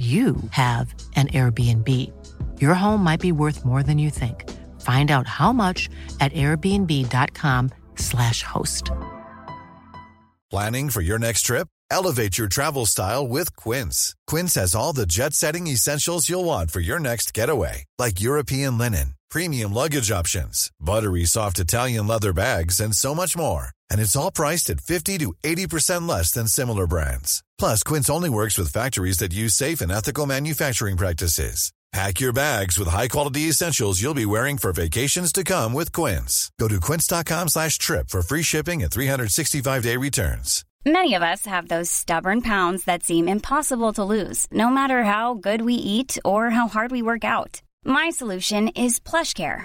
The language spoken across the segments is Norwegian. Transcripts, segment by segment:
you have an Airbnb. Your home might be worth more than you think. Find out how much at airbnb.com/slash host. Planning for your next trip? Elevate your travel style with Quince. Quince has all the jet setting essentials you'll want for your next getaway, like European linen, premium luggage options, buttery soft Italian leather bags, and so much more. And it's all priced at 50 to 80% less than similar brands. Plus, Quince only works with factories that use safe and ethical manufacturing practices. Pack your bags with high-quality essentials you'll be wearing for vacations to come with Quince. Go to quince.com slash trip for free shipping and 365-day returns. Many of us have those stubborn pounds that seem impossible to lose, no matter how good we eat or how hard we work out. My solution is PlushCare.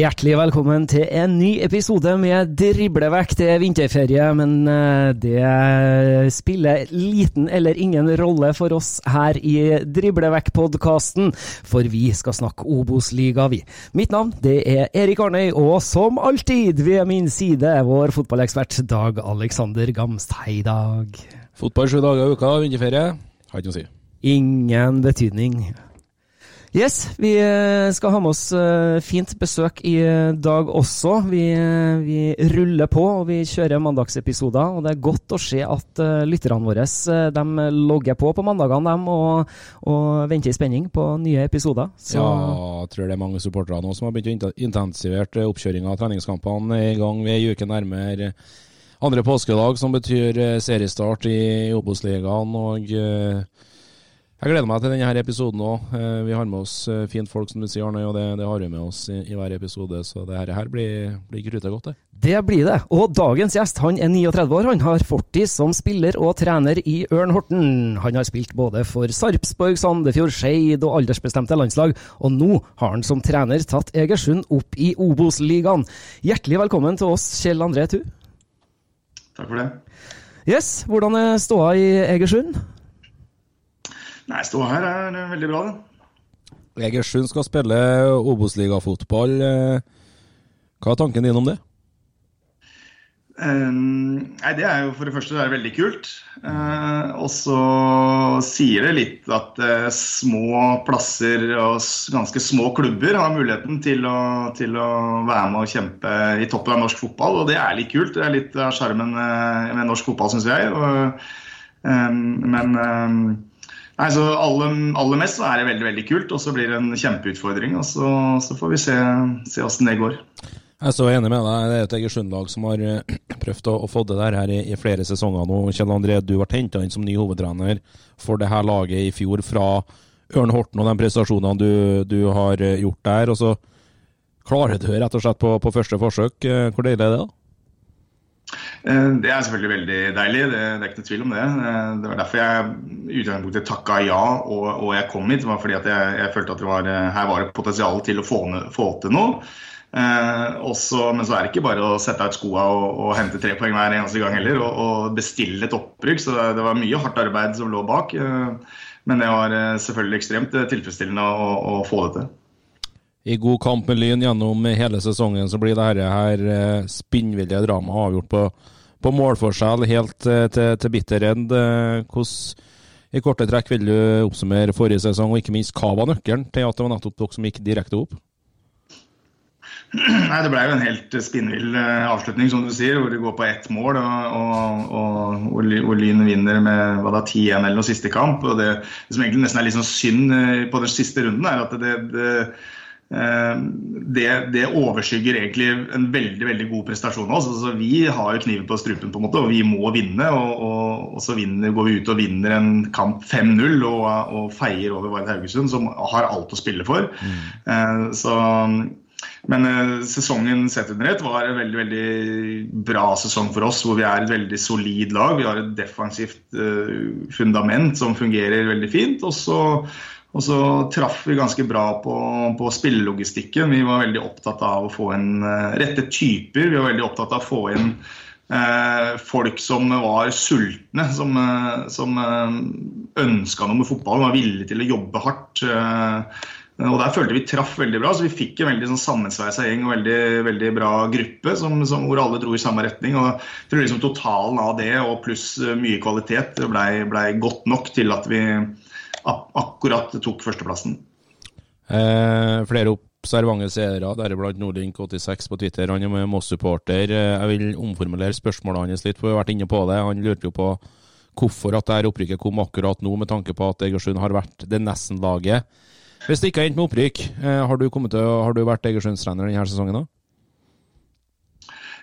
Hjertelig velkommen til en ny episode med Driblevekk. Det er vinterferie, men eh, det spiller liten eller ingen rolle for oss her i Driblevekk-podkasten, for vi skal snakke Obos-liga, vi. Mitt navn det er Erik Arnøy, og som alltid ved min side vår fotballekspert Dag Alexander Gamst. Hei, Dag. Fotball sju dager i uka, vinterferie. Har ikke noe å si. Ingen betydning. Yes, vi eh, skal ha med oss eh, fint besøk i dag også. Vi, eh, vi ruller på og vi kjører mandagsepisoder. Og det er godt å se at lytterne våre de logger på på mandagene og, og venter i spenning på nye episoder. Så Ja, jeg tror det er mange supportere nå som har begynt å intensivert oppkjøringa av treningskampene i gang. Vi er i uke nærmere andre påskedag, som betyr seriestart i Obos-ligaen. og... eh, jeg gleder meg til denne her episoden òg. Vi har med oss eh, fint folk, som du sier, Arne, og det, det har vi med oss i, i hver episode. Så det her, her blir, blir godt, det. det blir det. Og dagens gjest han er 39 år. Han har fortid som spiller og trener i Ørn Horten. Han har spilt både for Sarpsborg, Sandefjord, Skeid og aldersbestemte landslag, og nå har han som trener tatt Egersund opp i Obos-ligaen. Hjertelig velkommen til oss, Kjell André Thu. Takk for det. Yes, hvordan er ståa i Egersund? Nei, stå her er veldig bra, det. Egersund skal spille Obos-ligafotball. Eh, Hva er tanken din om det? Um, nei, Det er jo for det første det er veldig kult. Uh, og så sier det litt at uh, små plasser og ganske små klubber har muligheten til å, til å være med og kjempe i toppen av norsk fotball. Og det er litt kult. Det er litt av sjarmen uh, med norsk fotball, syns jeg. Og, um, men um, Nei, så aller, aller mest så er det veldig veldig kult, og så blir det en kjempeutfordring. og Så, så får vi se, se hvordan det går. Jeg er så enig med deg. Det er et Egersund-lag som har eh, prøvd å, å få det der her i, i flere sesonger nå. Kjell André, du ble henta inn som ny hovedtrener for det her laget i fjor fra Ørn Horten og de prestasjonene du, du har eh, gjort der. Og så klarer du det rett og slett på, på første forsøk. Eh, Hvor deilig er det? da? Eh, Det er selvfølgelig veldig deilig, det, det er ikke noe tvil om det. Eh, Det var derfor jeg utgangspunktet takka ja og, og jeg kom hit. Var fordi jeg, jeg følte at var, eh, her var det potensial til å få, få til noe. Eh, også, men så er det ikke bare å sette ut skoa og, og hente tre poeng hver eneste gang heller. Og, og bestille et opprykk. Så det, det var mye hardt arbeid som lå bak. Eh, men det var selvfølgelig ekstremt tilfredsstillende å, å få det til. I god kamp med Lyn gjennom hele sesongen så blir dette her eh, spinnville dramaet avgjort på, på målforskjell helt eh, til, til bitter end. Eh, Hvordan I korte trekk vil du oppsummere forrige sesong, og ikke minst hva var nøkkelen til at det var nettopp dere som gikk direkte opp? Nei, Det ble jo en helt spinnvill avslutning, som du sier, hvor de går på ett mål. Og, og, og hvor Lyn vinner med hva da, 10-1 eller noe siste kamp. og Det, det som egentlig nesten er litt sånn synd på den siste runden, er at det, det, det, det overskygger egentlig en veldig veldig god prestasjon også. Altså, vi har jo kniven på strupen, på en måte, og vi må vinne. Og, og, og så vinner, går vi ut og vinner en kamp 5-0 og, og, feier over Vard Haugesund, som har alt å spille for. Mm. Så men eh, sesongen sett under ett var en veldig veldig bra sesong for oss, hvor vi er et veldig solid lag. Vi har et defensivt eh, fundament som fungerer veldig fint. Og så, og så traff vi ganske bra på, på spillelogistikken. Vi var veldig opptatt av å få inn eh, rette typer. Vi var veldig opptatt av å få inn eh, folk som var sultne, som, eh, som eh, ønska noe med fotball, var villige til å jobbe hardt. Og Der følte vi traff veldig bra. så Vi fikk en veldig sånn sammensveisa gjeng og veldig, veldig bra gruppe som, som, hvor alle dro i samme retning. og jeg tror liksom Totalen av det og pluss mye kvalitet blei ble godt nok til at vi akkurat tok førsteplassen. Eh, flere observante seere, deriblant Nordlink86 på Twitter. Han er med Moss-supporter. Eh, jeg vil omformulere spørsmålet hans litt, for vi har vært inne på det. Han lurte jo på hvorfor at dette opprykket kom akkurat nå, med tanke på at Egersund har vært det nesten-laget. Hvis det ikke har endt med opprykk, eh, har du, til, har du vært Egersundstrener denne sesongen da?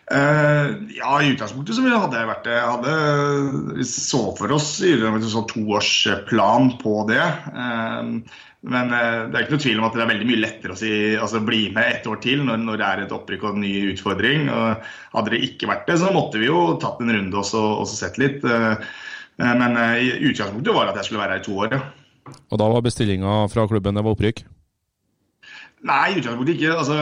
Uh, ja, i utgangspunktet så hadde jeg vært det. Jeg hadde, så for oss i sånn toårsplan på det. Uh, men det er ikke noe tvil om at det er veldig mye lettere å si, altså, bli med ett år til når, når, det er et opprykk og en ny utfordring. Og hadde det ikke vært det, så måtte vi jo tatt en runde og sett litt. men i utgangspunktet var at jeg skulle være her i to år. Ja. Og da var bestillinga fra klubben det var opprykk? Nei, utgangspunktet ikke. Altså,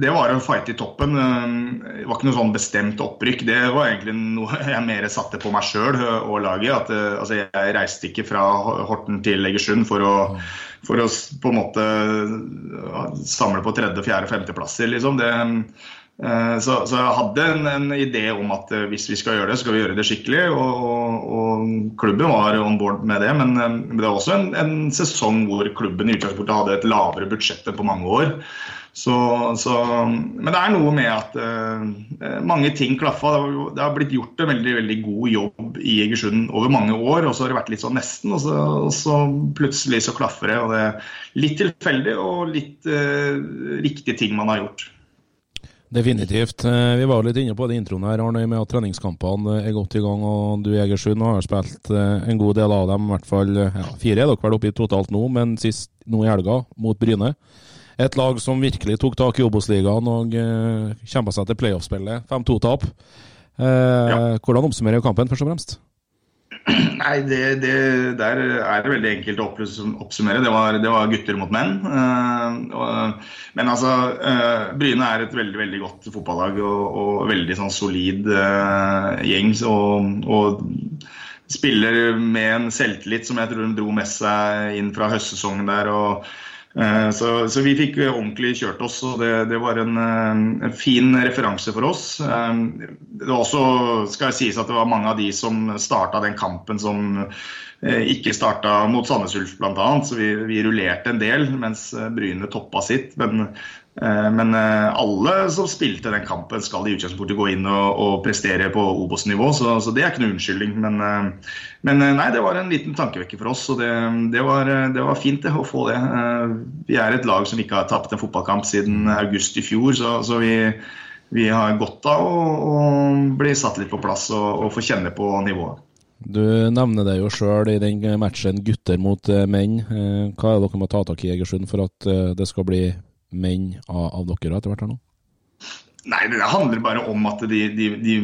det var en fight i toppen. Det var ikke noe sånn bestemt opprykk. Det var egentlig noe jeg mer satte på meg sjøl og laget. At, altså, jeg reiste ikke fra Horten til Egersund for å, for å på en måte samle på tredje, fjerde, femteplasser. Liksom. Det, Eh, så, så, jeg hadde en, en, idé om at eh, hvis vi skal gjøre det, så skal vi gjøre det skikkelig. Og, og, og klubben var on board med det. Men eh, det var også en, en sesong hvor klubben i utgangspunktet hadde et lavere budsjett enn på mange år. Så, så, men det er noe med at uh, mange ting klaffa. Det har blitt gjort en veldig veldig god jobb i Egersund over mange år. Og så har det vært litt sånn nesten, og så, og så plutselig så klaffer det. Og det er litt tilfeldig og litt uh, riktige ting man har gjort. Definitivt. Eh, vi var litt inne på det introen her, Arne, med at treningskampene er godt i gang. og Du Egersund har spilt eh, en god del av dem, i hvert fall ja, fire er dere vel oppe i totalt nå, men sist nå i helga mot Bryne. Et lag som virkelig tok tak i Obos-ligaen og uh, eh, kjempa seg til playoff-spillet. 5-2-tap. Uh, ja. Hvordan oppsummerer kampen, først og fremst? Nei, det, det, der er det veldig enkelt å oppsummere. Det var, det var gutter mot menn. Uh, men altså, uh, Bryne er et veldig veldig godt fotballag og, og veldig sånn solid uh, gjeng. Og, og, spiller med en selvtillit som jeg tror de dro med seg inn fra høstsesongen der. og Eh, så, så, vi fikk ordentlig kjørt oss, og det, det var en, eh, en, fin referanse for oss. Eh, det var også, skal jeg sies at det var mange av de som starta den kampen som ikke starta mot Sandnes Ulf bl.a. Så vi, vi, rullerte en del mens Bryne toppa sitt. Men Eh, men eh, alle som spilte den kampen, skal i utgangspunktet gå inn og, og prestere på Obos-nivå, så, så, det er ikke noe unnskyldning. Men, eh, men, nei, det var en liten tankevekker for oss, og det, det, var, det var, fint det, å få det. Vi er et lag som ikke har tapt en fotballkamp siden august i fjor, så, så vi, vi, har godt av å, å, bli satt litt på plass og, og få kjenne på nivået. Du nevner det jo sjøl i den matchen gutter mot menn. Hva er det dere må ta tak i Egersund for at det skal bli menn av, av dere etter hvert her nå? Nei, Det handler bare om at de, de, de,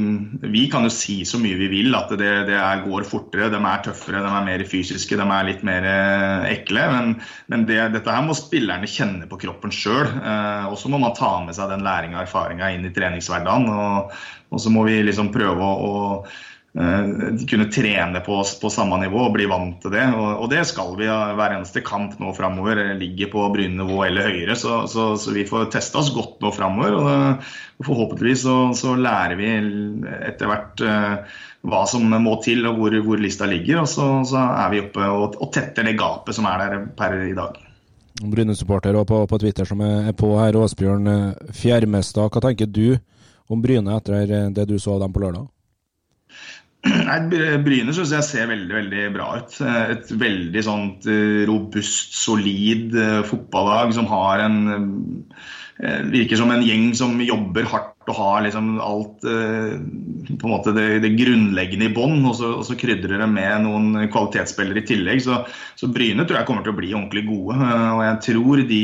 vi kan jo si så mye vi vil. At det, det er, går fortere, de er tøffere, de er mer fysiske, de er litt mer eh, ekle. Men, men det, dette her må spillerne kjenne på kroppen sjøl. Eh, og så må man ta med seg den læringa og erfaringa inn i treningshverdagen. Og, og, så må vi liksom prøve å, å kunne trene på, oss på, samme nivå og bli vant til det. Og, det skal vi hver eneste kamp nå framover. Ligger på Bryne-nivå eller høyere. Så, så, så, vi får testa oss godt nå framover. Og, forhåpentligvis så, så, lærer vi etter hvert uh, hva som må til og hvor, hvor lista ligger. Og så, er vi oppe og, og tetter det gapet som er der per i dag. Bryne-supporter på, på, Twitter som er på her, Åsbjørn Fjermestad. Hva tenker du om Bryne etter det du så av dem på lørdag? Nei, Bryne syns jeg ser veldig veldig bra ut. Et veldig sånt eh, robust, solid eh, fotballag som har en eh, Virker som en gjeng som jobber hardt og har liksom alt på en måte det, det grunnleggende i bånn. Og, og, så krydrer det med noen kvalitetsspillere i tillegg. Så, så, Bryne tror jeg kommer til å bli ordentlig gode. Og jeg tror de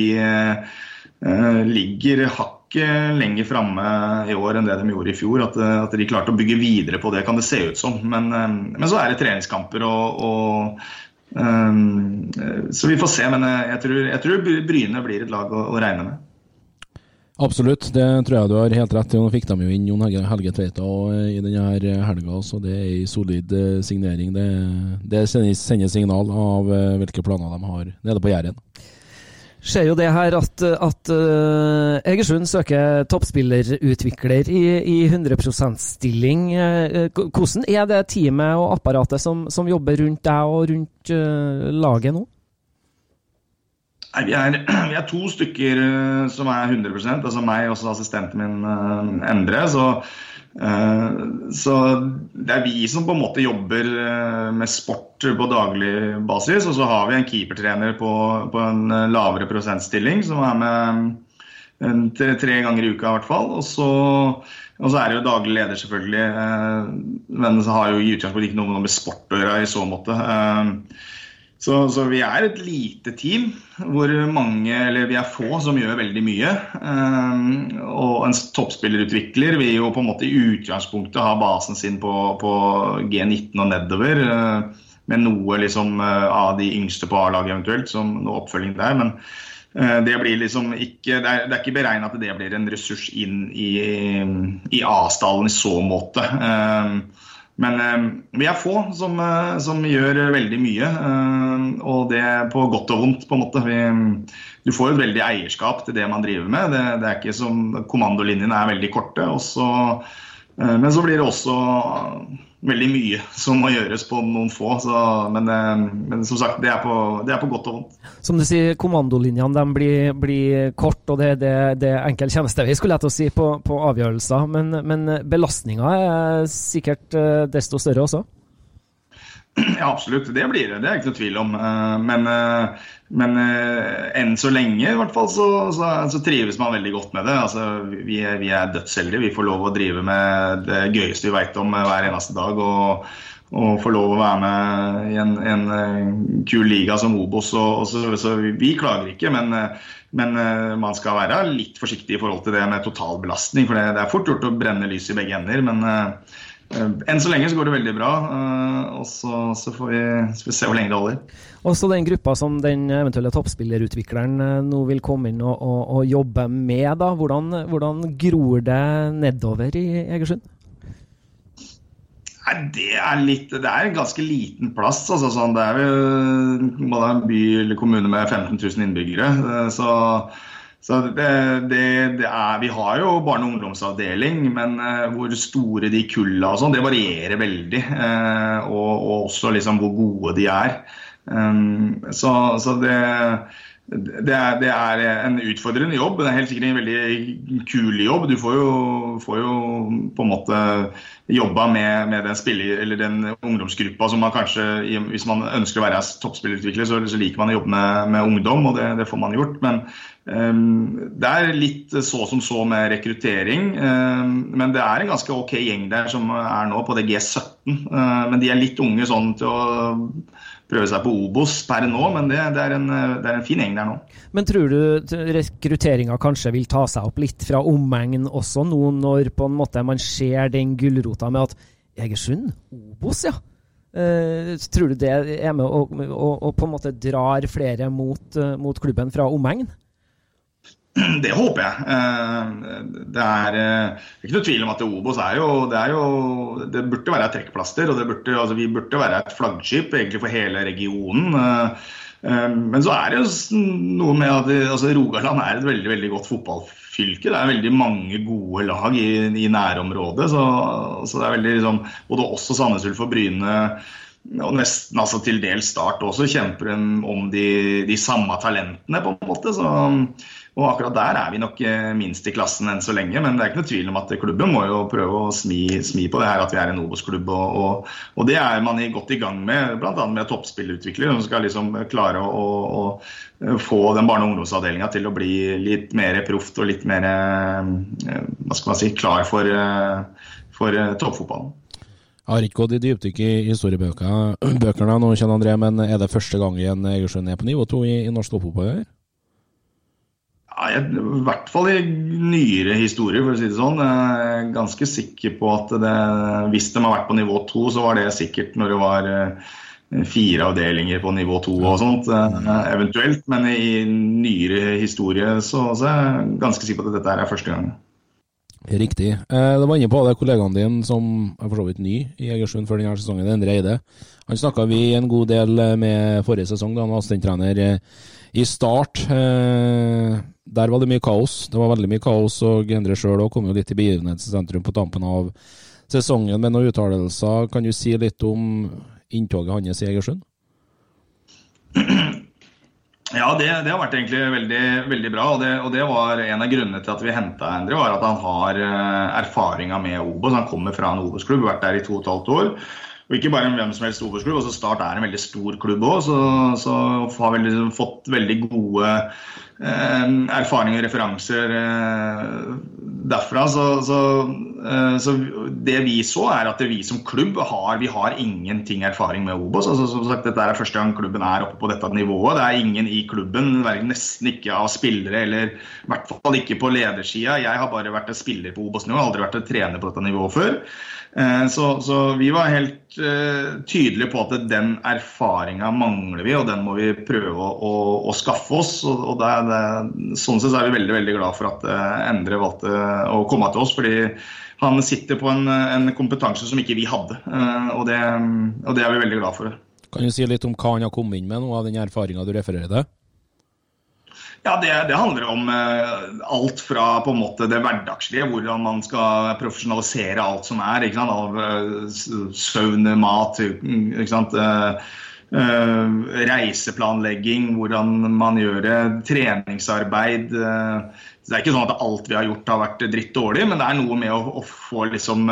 ligger hakket lenger framme i år enn det de gjorde i fjor. At, at, de klarte å bygge videre på det, kan det se ut som. Men, eh, men så er det treningskamper og, og um, Så vi får se. Men eh, jeg tror, jeg tror Bryne blir et lag å, å, regne med. Absolutt, det tror jeg du har helt rett i. Nå fikk de jo inn Jon Helge Tveita i denne helga, så det er en solid signering. Det, det sender signal av hvilke planer de har nede på Jæren ser jo det her at, at uh, Egersund søker toppspillerutvikler i, i 100% stilling. Uh, hvordan er det teamet og apparatet som, som jobber rundt deg og rundt uh, laget nå? Nei, vi, er, vi, er, to stykker som er 100% altså meg og assistenten min Endre. så Eh, så det er vi som på en måte jobber eh, med sport på daglig basis. Og så har vi en keepertrener på, på en eh, lavere prosentstilling som er med tre ganger i uka i hvert fall. Og så, og så er det jo daglig leder, selvfølgelig. Men så har jo i utgangspunktet ikke noe med sport å gjøre i så måte. Så, så, vi er et lite team hvor mange, eller vi er få, som gjør veldig mye. Um, og en toppspillerutvikler vil jo på en måte i utgangspunktet ha basen sin på, på G19 og nedover. Uh, med noe liksom uh, av de yngste på A-laget eventuelt, som noe oppfølging der. Men uh, det blir liksom ikke Det er, det er ikke beregna at det blir en ressurs inn i, i A-stallen i så måte. Um, men eh, vi er få som, eh, som, gjør veldig mye, eh, og det på godt og vondt. på en måte. Vi, du får et veldig eierskap til det man driver med. Det, det er ikke som Kommandolinjene er veldig korte. Også, men så blir det også veldig mye som må gjøres på noen få. Så, men, eh, men, som sagt, det er, på, det er, på, godt og vondt. Som du sier, kommandolinjene blir, blir, kort, og det, det, det er enkel tjenestevei skulle jeg å si, på, på avgjørelser. Men, men belastninga er sikkert eh, desto større også? Ja, absolutt. Det blir det. Det er ikke noe tvil om. Eh, men, men enn så lenge i hvert fall så, så, så, trives man veldig godt med det. Altså, vi, er, vi er dødsheldige. Vi får lov å drive med det gøyeste vi vet om hver eneste dag. Og, og få lov å være med i en, en kul liga som Obos. Og, og så, så, vi klager ikke, men, men, man skal være litt forsiktig i forhold til det med totalbelastning. For det, er fort gjort å brenne lys i begge ender. men Eh, enn så lenge så går det veldig bra, eh, og så, så får, vi, så får, vi, se hvor lenge det holder. Også den gruppa som den eventuelle toppspillerutvikleren eh, nå vil komme inn og, og, og jobbe med, da. Hvordan, hvordan, gror det nedover i Egersund? Nei, det er litt Det er en ganske liten plass. Altså, sånn, det er jo en by eller kommune med 15 000 innbyggere. så så det, det, det er, Vi har jo barne- og ungdomsavdeling, men uh, hvor store de kulla og sånn, det varierer veldig. Uh, og, og, også liksom hvor gode de er. Um, så, så det, det, er, det, er, en utfordrende jobb. Det er helt sikkert en veldig kul jobb. Du får jo, får jo på en måte jobba med, med den, spiller, den, ungdomsgruppa som man kanskje Hvis man ønsker å være toppspillerutvikler, så, så, liker man å jobbe med, med ungdom, og det, det, får man gjort. Men um, det er litt så som så med rekruttering. Um, men det er en ganske ok gjeng der som er nå, på det G17. Uh, ehm, men de er litt unge sånn til å prøve seg på Obos per nå, men det, det, er, en, det er, en, fin gjeng der nå. Men tror du rekrutteringa kanskje vil ta seg opp litt fra omegn også, nå når på en måte man ser den gulrota med at Egersund, Obos, ja. Uh, tror du det er med å, å, å, på en måte drar flere mot, uh, mot klubben fra omegn? Det håper jeg. Eh, det er ikke noe tvil om at Obos er jo Det, er jo, det burde være et trekkplaster. og burde, altså vi burde være et flaggskip egentlig for hele regionen. Men så er det jo noe med at altså Rogaland er et veldig veldig godt fotballfylke. Det er veldig mange gode lag i, i nærområdet. Så, så, det er veldig liksom, Både oss og Sandnes Ulf og Bryne og nesten altså til dels Start også kjemper om de, de, samme talentene, på en måte. Så, og akkurat der er vi nok eh, minst i klassen enn så lenge. Men det er ikke noe tvil om at klubben må jo prøve å smi, smi på det her at vi er en Obos-klubb. Og, og, og, det er man godt i gang med, bl.a. med toppspillutviklere som skal liksom klare å, å få den barne- og ungdomsavdelinga til å bli litt mer proft og litt mer eh, hva skal man si, klar for, eh, for toppfotballen. Jeg har ikke gått i dypdykk i historiebøkene nå, Kjell André, men er det første gangen Egersund er på nivå to i, i norsk toppfotball? Ja, I hvert fall i nyere historie, for å si det sånn. Jeg er ganske sikker på at det, hvis de har vært på nivå to, så var det sikkert når det var eh, fire avdelinger på nivå to og sånt, eh, eventuelt. Men i nyere historie så, så er jeg ganske sikker på at dette er første gang. Riktig. Eh, det var inne på det kollegaen din som er for så vidt ny i Egersund før denne sesongen, Endre Eide. Han snakka vi en god del med forrige sesong, da han var assistenttrener eh, i Start. Der var det mye kaos. Det var veldig mye kaos, og Endre sjøl kom jo litt i begivenhetssentrum på tampen av sesongen med noen uttalelser. Kan du si litt om inntoget hans i Egersund? Ja, det, det, har vært egentlig veldig, veldig bra. Og det, og det, var en av grunnene til at vi henta Endre, var at han har uh, erfaringa med Obos. Han kommer fra en Obos-klubb, vært der i to og et halvt år. Og ikke bare en hvem som helst Obos-klubb. også Start er en veldig stor klubb òg, så, så, har vi liksom fått veldig gode eh, erfaringer og referanser eh, derfra. Så, så, så, det vi så, er at vi som klubb har, vi har ingenting erfaring med Obos. Altså, som sagt, dette er første gang klubben er oppe på dette nivået. Det er ingen i klubben, nesten ikke av spillere, eller i hvert fall ikke på ledersida. Jeg har bare vært en spiller på Obos-nivå, aldri vært en trener på dette nivået før. Så, så vi var helt uh, tydelige på at den erfaringa mangler vi, og den må vi prøve å, å, å skaffe oss. og, og det, det, Sånn sett er vi veldig veldig glad for at uh, Endre valgte å komme til oss. fordi han sitter på en, en kompetanse som ikke vi hadde, eh, og det, og det, er vi veldig glad for. Kan du si litt om hva han har kommet inn med, noe av den erfaringa du refererer til? Ja, det, det, handler om uh, alt fra på en måte det hverdagslige, hvordan man skal profesjonalisere alt som er. Av uh, søvn, mat, sant? Uh, reiseplanlegging, hvordan man gjør det, treningsarbeid. Det er ikke sånn at alt vi har gjort har vært dritt dårlig, men det er noe med å, å få liksom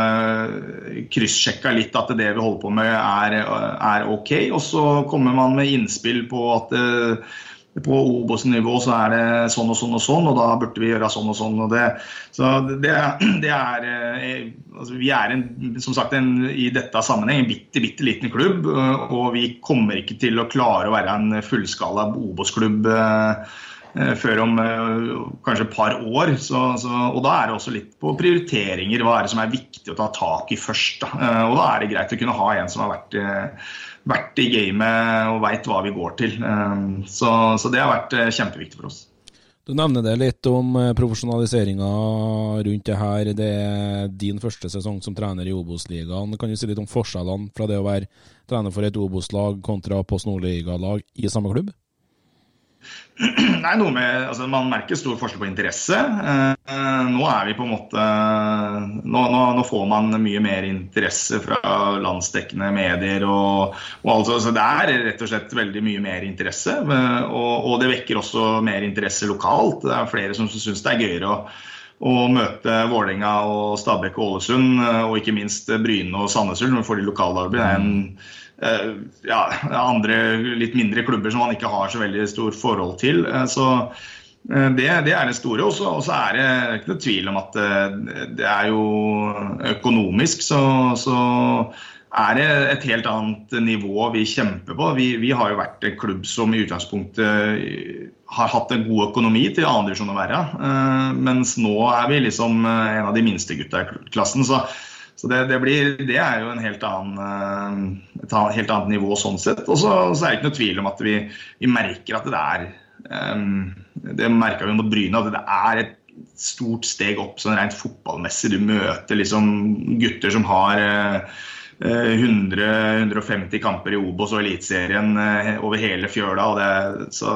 kryssjekka litt at det vi holder på med er, er ok. Og så kommer man med innspill på at på Obos-nivå så er det sånn og sånn og sånn, og da burde vi gjøre sånn og sånn. og det. Så det, det er uh, altså Vi er en, som sagt en, i dette sammenheng en bitte, bitte liten klubb, og vi kommer ikke til å klare å være en fullskala Obos-klubb. Eh, før om eh, kanskje et par år. Så, så, og da er det også litt på prioriteringer. Hva er det som er viktig å ta tak i først? Da. Eh, og da er det greit å kunne ha en som har vært, vært i gamet og veit hva vi går til. Så, så, det har vært kjempeviktig for oss. Du nevner det litt om profesjonaliseringa rundt det her. Det er din første sesong som trener i Obos-ligaen. Kan du si litt om forskjellene fra det å være trener for et Obos-lag kontra Post Nordligalag i samme klubb? Nei, noe med, altså Man merker stor forskjell på interesse. Eh, nå er vi på en måte nå, nå, nå, får man mye mer interesse fra landsdekkende medier. og, og altså, så Det er rett og slett veldig mye mer interesse. Eh, og, og det vekker også mer interesse lokalt. Det er flere som syns det er gøyere å, å møte Vålerenga og Stabæk og Ålesund, eh, og ikke minst Bryne og Sandnes Ulf for de lokale Det er ja, andre litt mindre klubber som man ikke har så veldig stort forhold til. Eh, så eh, det, det er det store. Og så er det ikke noe tvil om at det er jo økonomisk så, så er det et helt annet nivå vi kjemper på. Vi, vi, har jo vært en klubb som i utgangspunktet har hatt en god økonomi til andredivisjon å være. Mens nå er vi liksom en av de minste gutta i klassen. Så så det, det, blir, det, er jo annen, et helt annet nivå sånn sett. Og så, er det ikke noe tvil om at vi, vi merker at det er, Um, det merka vi mot Bryne, at det er et stort steg opp sånn rent fotballmessig. Du møter liksom gutter som har uh, 100-150 kamper i Obos og Eliteserien over hele fjøla. det, så,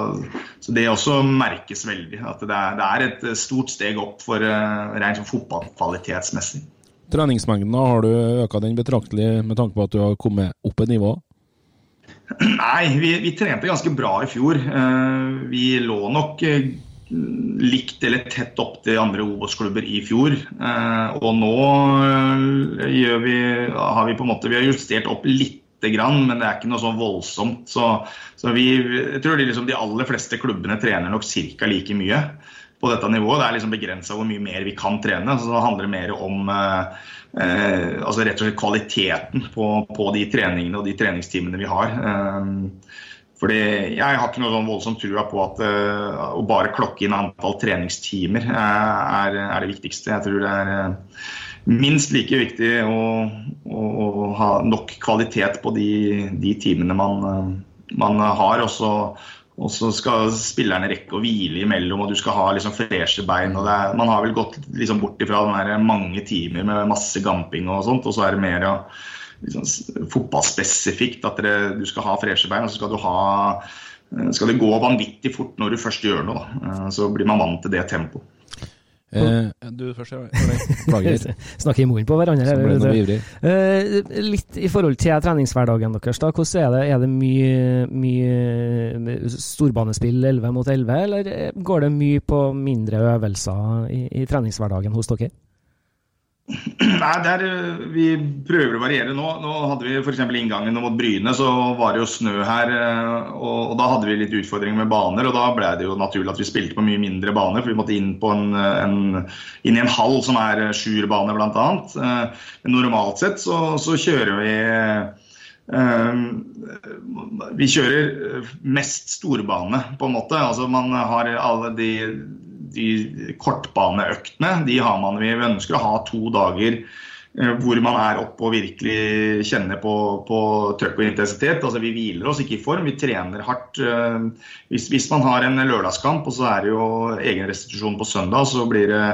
så, det også merkes veldig. At det er, det er et stort steg opp for rent fotballkvalitetsmessig. Treningsmengden, har du øka den betraktelig med tanke på at du har kommet opp et nivå? Nei, vi, vi, trente ganske bra i fjor. Eh, vi lå nok eh, likt eller tett opp til andre Obos-klubber i fjor. Eh, og nå gjør vi, har vi på en måte vi har justert opp litt grann, men det er ikke noe sånn voldsomt. Så, så vi, jeg tror de, liksom, de aller fleste klubbene trener nok ca. like mye på dette nivået. Det er liksom begrensa hvor mye mer vi kan trene. så Det handler mer om eh, eh, altså rett og slett kvaliteten på, på, de treningene og de treningstimene vi har. Eh, fordi Jeg har ikke noe sånn voldsomt trua på at uh, å bare klokke inn antall treningstimer er, er, det viktigste. Jeg tror det er minst like viktig å, å, å, ha nok kvalitet på de, de timene man, man har. Også, og så skal spillerne rekke å hvile imellom, og du skal ha liksom freshe bein. og er, Man har vel gått liksom bort ifra mange timer med masse gamping og sånt, og så er det mer ja, liksom, fotballspesifikt at det, du skal ha freshe bein, og så skal du ha skal det gå vanvittig fort når du først gjør noe. Da. Så blir man vant til det tempoet. Eh, du først. Beklager. Snakker i munnen på hverandre. Eh, litt i forhold til treningshverdagen deres, da. Hvordan er det? Er det mye, mye storbanespill 11 mot 11, eller går det mye på mindre øvelser i, i treningshverdagen hos dere? Nei, der, eh, Vi prøver å variere nå. Nå hadde vi f.eks. inngangen mot Bryne, så var det jo snø her. Eh, og, og, Da hadde vi litt utfordringer med baner, og da ble det jo naturlig at vi spilte på mye mindre baner. For vi måtte inn, en, en, inn i en hall som er sjuerbane, bl.a. Eh, men normalt sett så, så kjører vi vi kjører mest storbane, på en måte. Altså Man har alle de de kortbaneøktene de har man. Vi ønsker å ha to dager eh, hvor man er oppe og virkelig kjenner på, på trøkk og intensitet. Altså Vi hviler oss ikke i form, vi trener hardt. Eh, hvis, hvis man har en lørdagskamp og så er det jo egen restitusjon på søndag, så blir det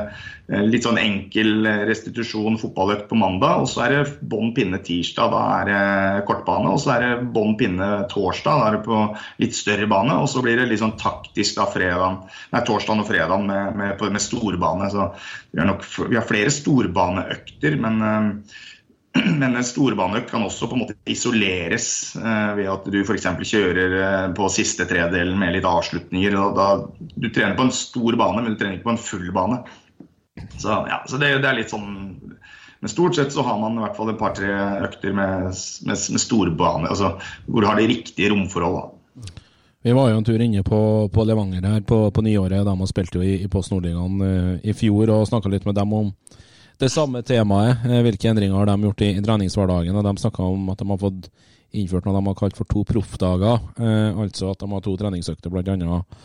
litt sånn enkel restitusjon fotballøkt på mandag. Og så er det bånn pinne tirsdag, da er det kortbane. Og så er det bånn pinne torsdag, da er det på litt større bane. Og så blir det litt sånn taktisk da fredagen, nei, torsdag og fredag med, med, med, storbane. Så vi har, nok, vi har flere storbaneøkter, men eh, men en storbaneøkt kan også på en måte isoleres eh, ved at du f.eks. kjører eh, på siste tredelen med litt avslutninger. og da, Du trener på en stor bane, men du trener ikke på en full bane. Så, ja, så det, det, er litt sånn Men stort sett så har man i hvert fall et par-tre økter med, med, med storbane, altså, hvor du har de riktige romforholdene. Vi var jo en tur inne på, på Levanger her på, på nyåret. De spilte jo i, i Post Nordligaen uh, i fjor og snakka litt med dem om det samme temaet. Uh, hvilke endringer har de gjort i, i treningshverdagen? Og De snakka om at de har fått innført noe de har kalt for to proffdager. Uh, altså at de har to treningsøkter, blant annet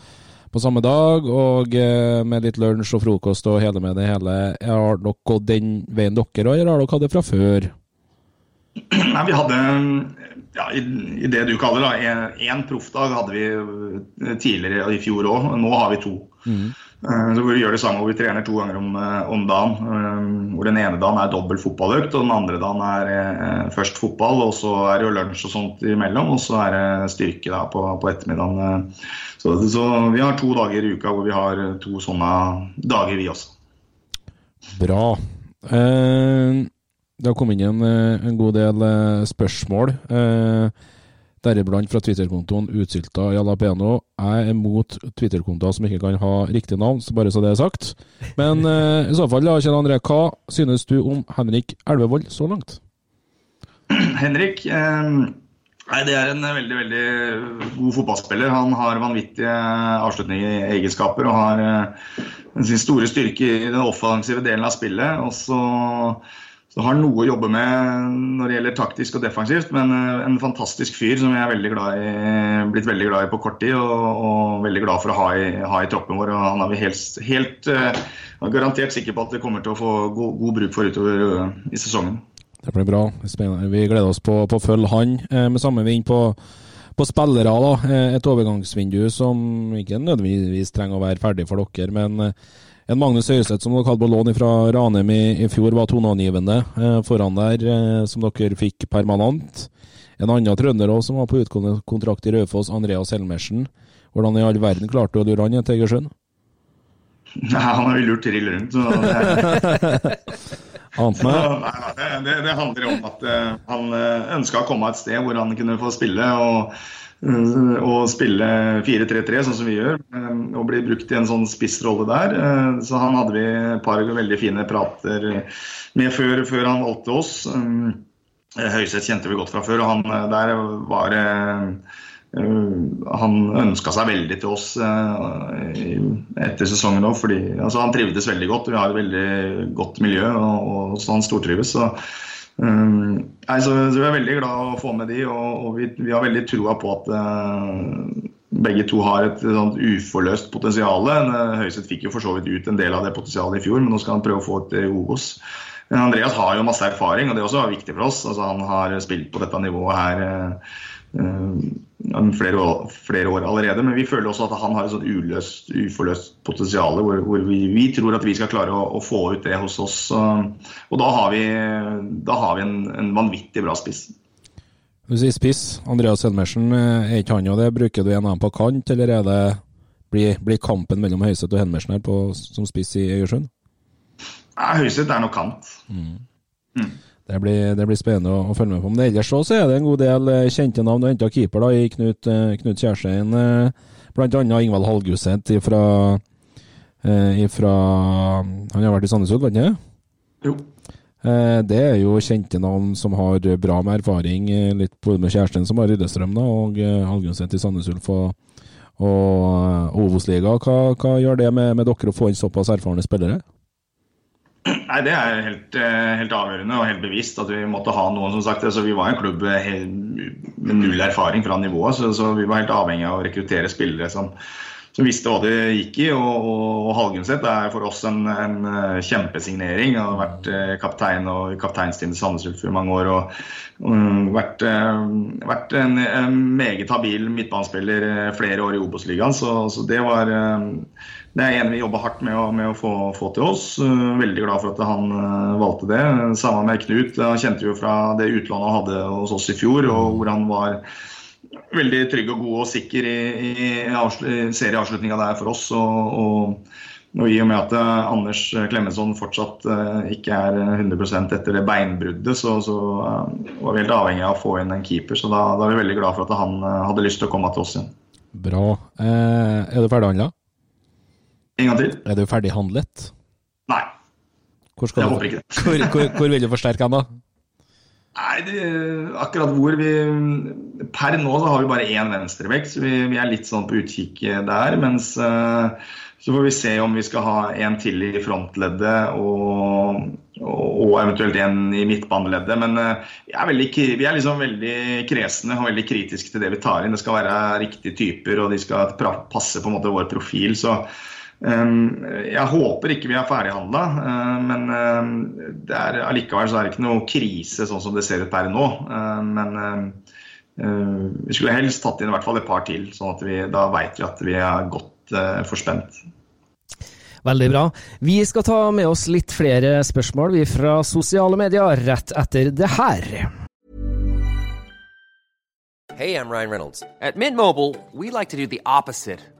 på samme dag, og eh, med litt lunsj og frokost og hele med det hele. Har dere gått den veien dere, eller har dere hatt det fra før? Nei, vi hadde ja, i, i, det du kaller da, én proffdag hadde vi eh, tidligere i fjor òg. Nå har vi to. Mm. Eh, så Vi gjør det samme hvor vi trener to ganger om, om, dagen. Hvor Den ene dagen er dobbel fotballøkt, og den andre dagen er først fotball. og Så er det jo lunsj og sånt imellom, og så er det styrke da på, på ettermiddagen. Så, så, vi har to dager i uka hvor vi har to sånne dager, vi også. Bra. Eh, det har kommet inn en, eh, en god del eh, spørsmål. Eh, Deriblant fra Twitter-kontoen Utsylta Jalapeno. Jeg er mot Twitter-kontoer som ikke kan ha riktig navn, så bare så det er sagt. Men eh, i så fall, Kjell André, hva synes du om Henrik Elvevold så langt? Henrik eh, Nei, Det er en veldig veldig god fotballspiller. Han har vanvittige avslutninger i egenskaper og har eh, sin store styrke i den offensive delen av spillet. Og så, så har noe å jobbe med når det gjelder taktisk og defensivt, men eh, en fantastisk fyr som jeg er veldig glad i, blitt veldig glad i på kort tid. Og, og veldig glad for å ha i, ha i, troppen vår. og Han er vi helt, helt uh, garantert sikker på at det kommer til å få god, god bruk for utover uh, i sesongen. Det blir bra. Vi gleder oss på, å følge han. Eh, med samme vind på, på spillere, da. Eh, et overgangsvindu som ikke nødvendigvis trenger å være ferdig for dere, men eh, en Magnus Høiseth som dere hadde på lån fra Ranheim i, i, fjor, var toneangivende eh, foran der, eh, som dere fikk permanent. En annen trønder også, som var på utkontrakt i Raufoss, Andreas Helmersen. Hvordan i all verden klarte du å lure han til Egersund? Nei, han har jo lurt trill rundt. Så det, Ant meg. det, det, handler om at uh, han ønska å komme et sted hvor han kunne få spille. og uh, og spille 4-3-3, sånn som vi gjør, og bli brukt i en sånn spissrolle der. Så han hadde vi et par veldig fine prater med før, før han valgte oss. Høyseth kjente vi godt fra før, og han der var Eh, han ønska seg veldig til oss eh, etter sesongen òg, fordi altså, han trivdes veldig godt. Vi har et veldig godt miljø, og, og så han stortrives. Så, um, nei, så, vi er veldig glad å få med de, og, og vi, vi, har veldig troa på at uh, begge to har et sånt uforløst potensial. Høyesterett fikk jo for så vidt ut en del av det potensialet i fjor, men nå skal han prøve å få et Obos. Andreas har jo masse erfaring, og det også var viktig for oss. Altså, han har spilt på dette nivået her. Eh, flere flere, år, allerede. Men vi føler også at han har et sånt uløst, uforløst potensial hvor, hvor vi, vi, tror at vi skal klare å, å, få ut det hos oss. Og da har vi, da har vi en, en, vanvittig bra spiss. Du sier spiss. Andreas Helmersen, eh, er ikke han og det? Bruker du en dem på kant, eller er det, blir, blir kampen mellom Høyseth og Helmersen her på, som spiss i Øyersund? Høyseth er nok kant. Mm. Mm. Det blir, det blir, spennende å, å, følge med på. Men ellers så er det en god del eh, kjente navn. Du henta keeper da, i Knut, eh, Knut Kjærstein, eh, bl.a. Ingvald Hallguseth fra, ifra Han har vært i Sandnes var han Jo. Det er jo kjente navn som har bra med erfaring, litt både med Kjærstein som har Ryddestrøm, da, og Hallguseth i Sandnes Ulf og, og Obos-liga. Hva, hva, gjør det med, med dere å få inn såpass erfarne spillere? Nei, Det er helt, eh, helt, avgjørende og helt bevisst at vi måtte ha noen. som sagt. Altså, vi var en klubb med null erfaring fra nivået, så, så vi var helt avhengig av å rekruttere spillere som, som visste hva det gikk i. Og, og, Halgenseth er for oss en, en eh, kjempesignering. Han har vært eh, kaptein og kapteinstid i Sandnes i mange år. og og vært, vært, en, en meget habil midtbanespiller flere år i Obos-ligaen. Så, så, det var det er en vi jobber hardt med å, med å få, få, til oss. Uh, veldig glad for at han uh, valgte det. Sammen med Knut. Han kjente jo fra det utlandet han hadde hos oss i fjor, og hvor han var veldig trygg og god og sikker i, i, i serieavslutninga der for oss. Og, og, og, i og med at uh, Anders Klemetsson fortsatt ikke er 100 etter det beinbruddet, så, så var vi helt avhengig av å få inn en keeper. Så da, da er vi veldig glad for at han hadde lyst til å komme til oss igjen. Bra. Eh, er du ferdighandla? En gang til. Er du ferdighandlet? Nei. jeg du, håper ikke det. hvor, hvor, hvor vil du forsterke han, da? Nei, det, akkurat hvor vi Per nå så har vi bare én venstrevekt, så vi, vi, er litt sånn på utkikk der. Mens uh, så får vi se om vi skal ha en til i frontleddet og, og, eventuelt en i midtbaneleddet. Men uh, er veldig, vi er liksom veldig kresne og veldig kritiske til det vi tar inn. Det skal være riktige typer, og de skal passe på en måte vår profil. så jeg håper ikke vi er ferdighandla, ehm, men ehm, det er, allikevel så er det ikke noe krise sånn som det ser ut per nå. Men vi skulle helst tatt inn i hvert fall et par til, sånn at vi, da veit vi at vi er godt eh, forspent. Veldig bra. Vi skal ta med oss litt flere spørsmål vi fra sosiale medier rett etter det her. Hey, I'm Ryan Reynolds. At Mint Mobile, we like to do the opposite.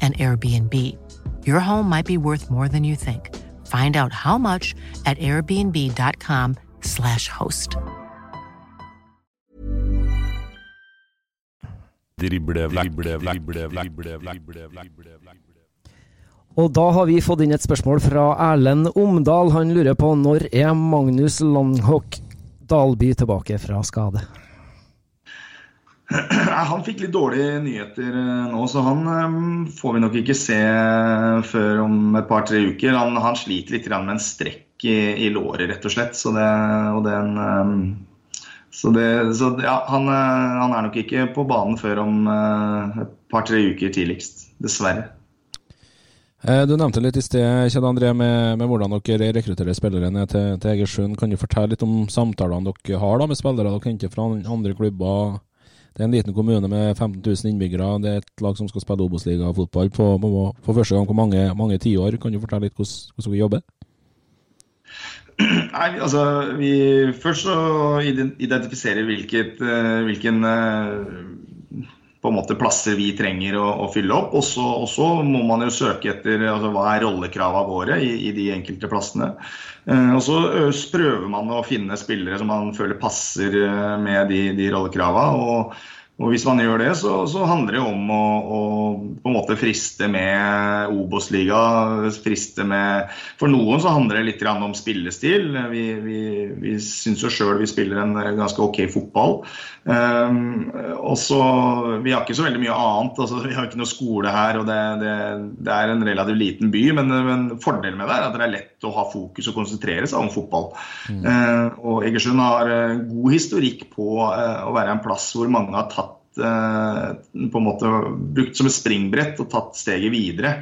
an Airbnb. Your home might be worth more than you think. Find out how much at airbnb.com/slash host. Og da har vi fått inn et spørsmål fra Erlend Omdal. Han lurer på når er Magnus Langhock Dalby tilbake fra skade? Han fikk litt dårlige nyheter eh, nå, så han eh, får vi nok ikke se før om et par-tre uker. Han, han sliter litt med en strekk i, i låret, rett og slett. Så det, og den, eh, så det, så ja, han, eh, han er nok ikke på banen før om eh, et par-tre uker tidligst. Dessverre. Eh, Du nevnte litt i sted Kjell André, med, med hvordan dere rekrutterer spillere ned til, til Egersund. Kan du fortelle litt om samtalene dere har da med spillere dere henter fra andre klubber? Det er en liten kommune med 15 000 innbyggere. Det er et lag som skal spille Obos-ligafotball på, på, første gang på mange, mange tiår. Kan du fortelle litt hvordan, hvordan dere jobber? Nei, altså, vi Først så ident- identifiserer hvilket, eh, hvilken eh, på en måte plasser vi trenger å, å fylle opp. Og så, må man jo søke etter altså, hva er rollekravene våre i, i de enkelte plassene. Eh, og så prøver man å finne spillere som man føler passer eh, med de, de rollekravene. Og hvis man gjør det, så, så handler det om å, å på en måte friste med Obos-liga. Friste med For noen så handler det litt om spillestil. Vi, vi, vi syns jo sjøl vi spiller en ganske ok fotball. Um, og så, Vi har ikke så veldig mye annet. altså Vi har ikke noe skole her, og det, det, det er en relativt liten by. Men, men fordelen med det er at det er lett å ha fokus og konsentrere seg om fotball. Eh, og Egersund har eh, god historikk på uh, å være en plass hvor mange har tatt på en måte brukt som et springbrett og tatt steget videre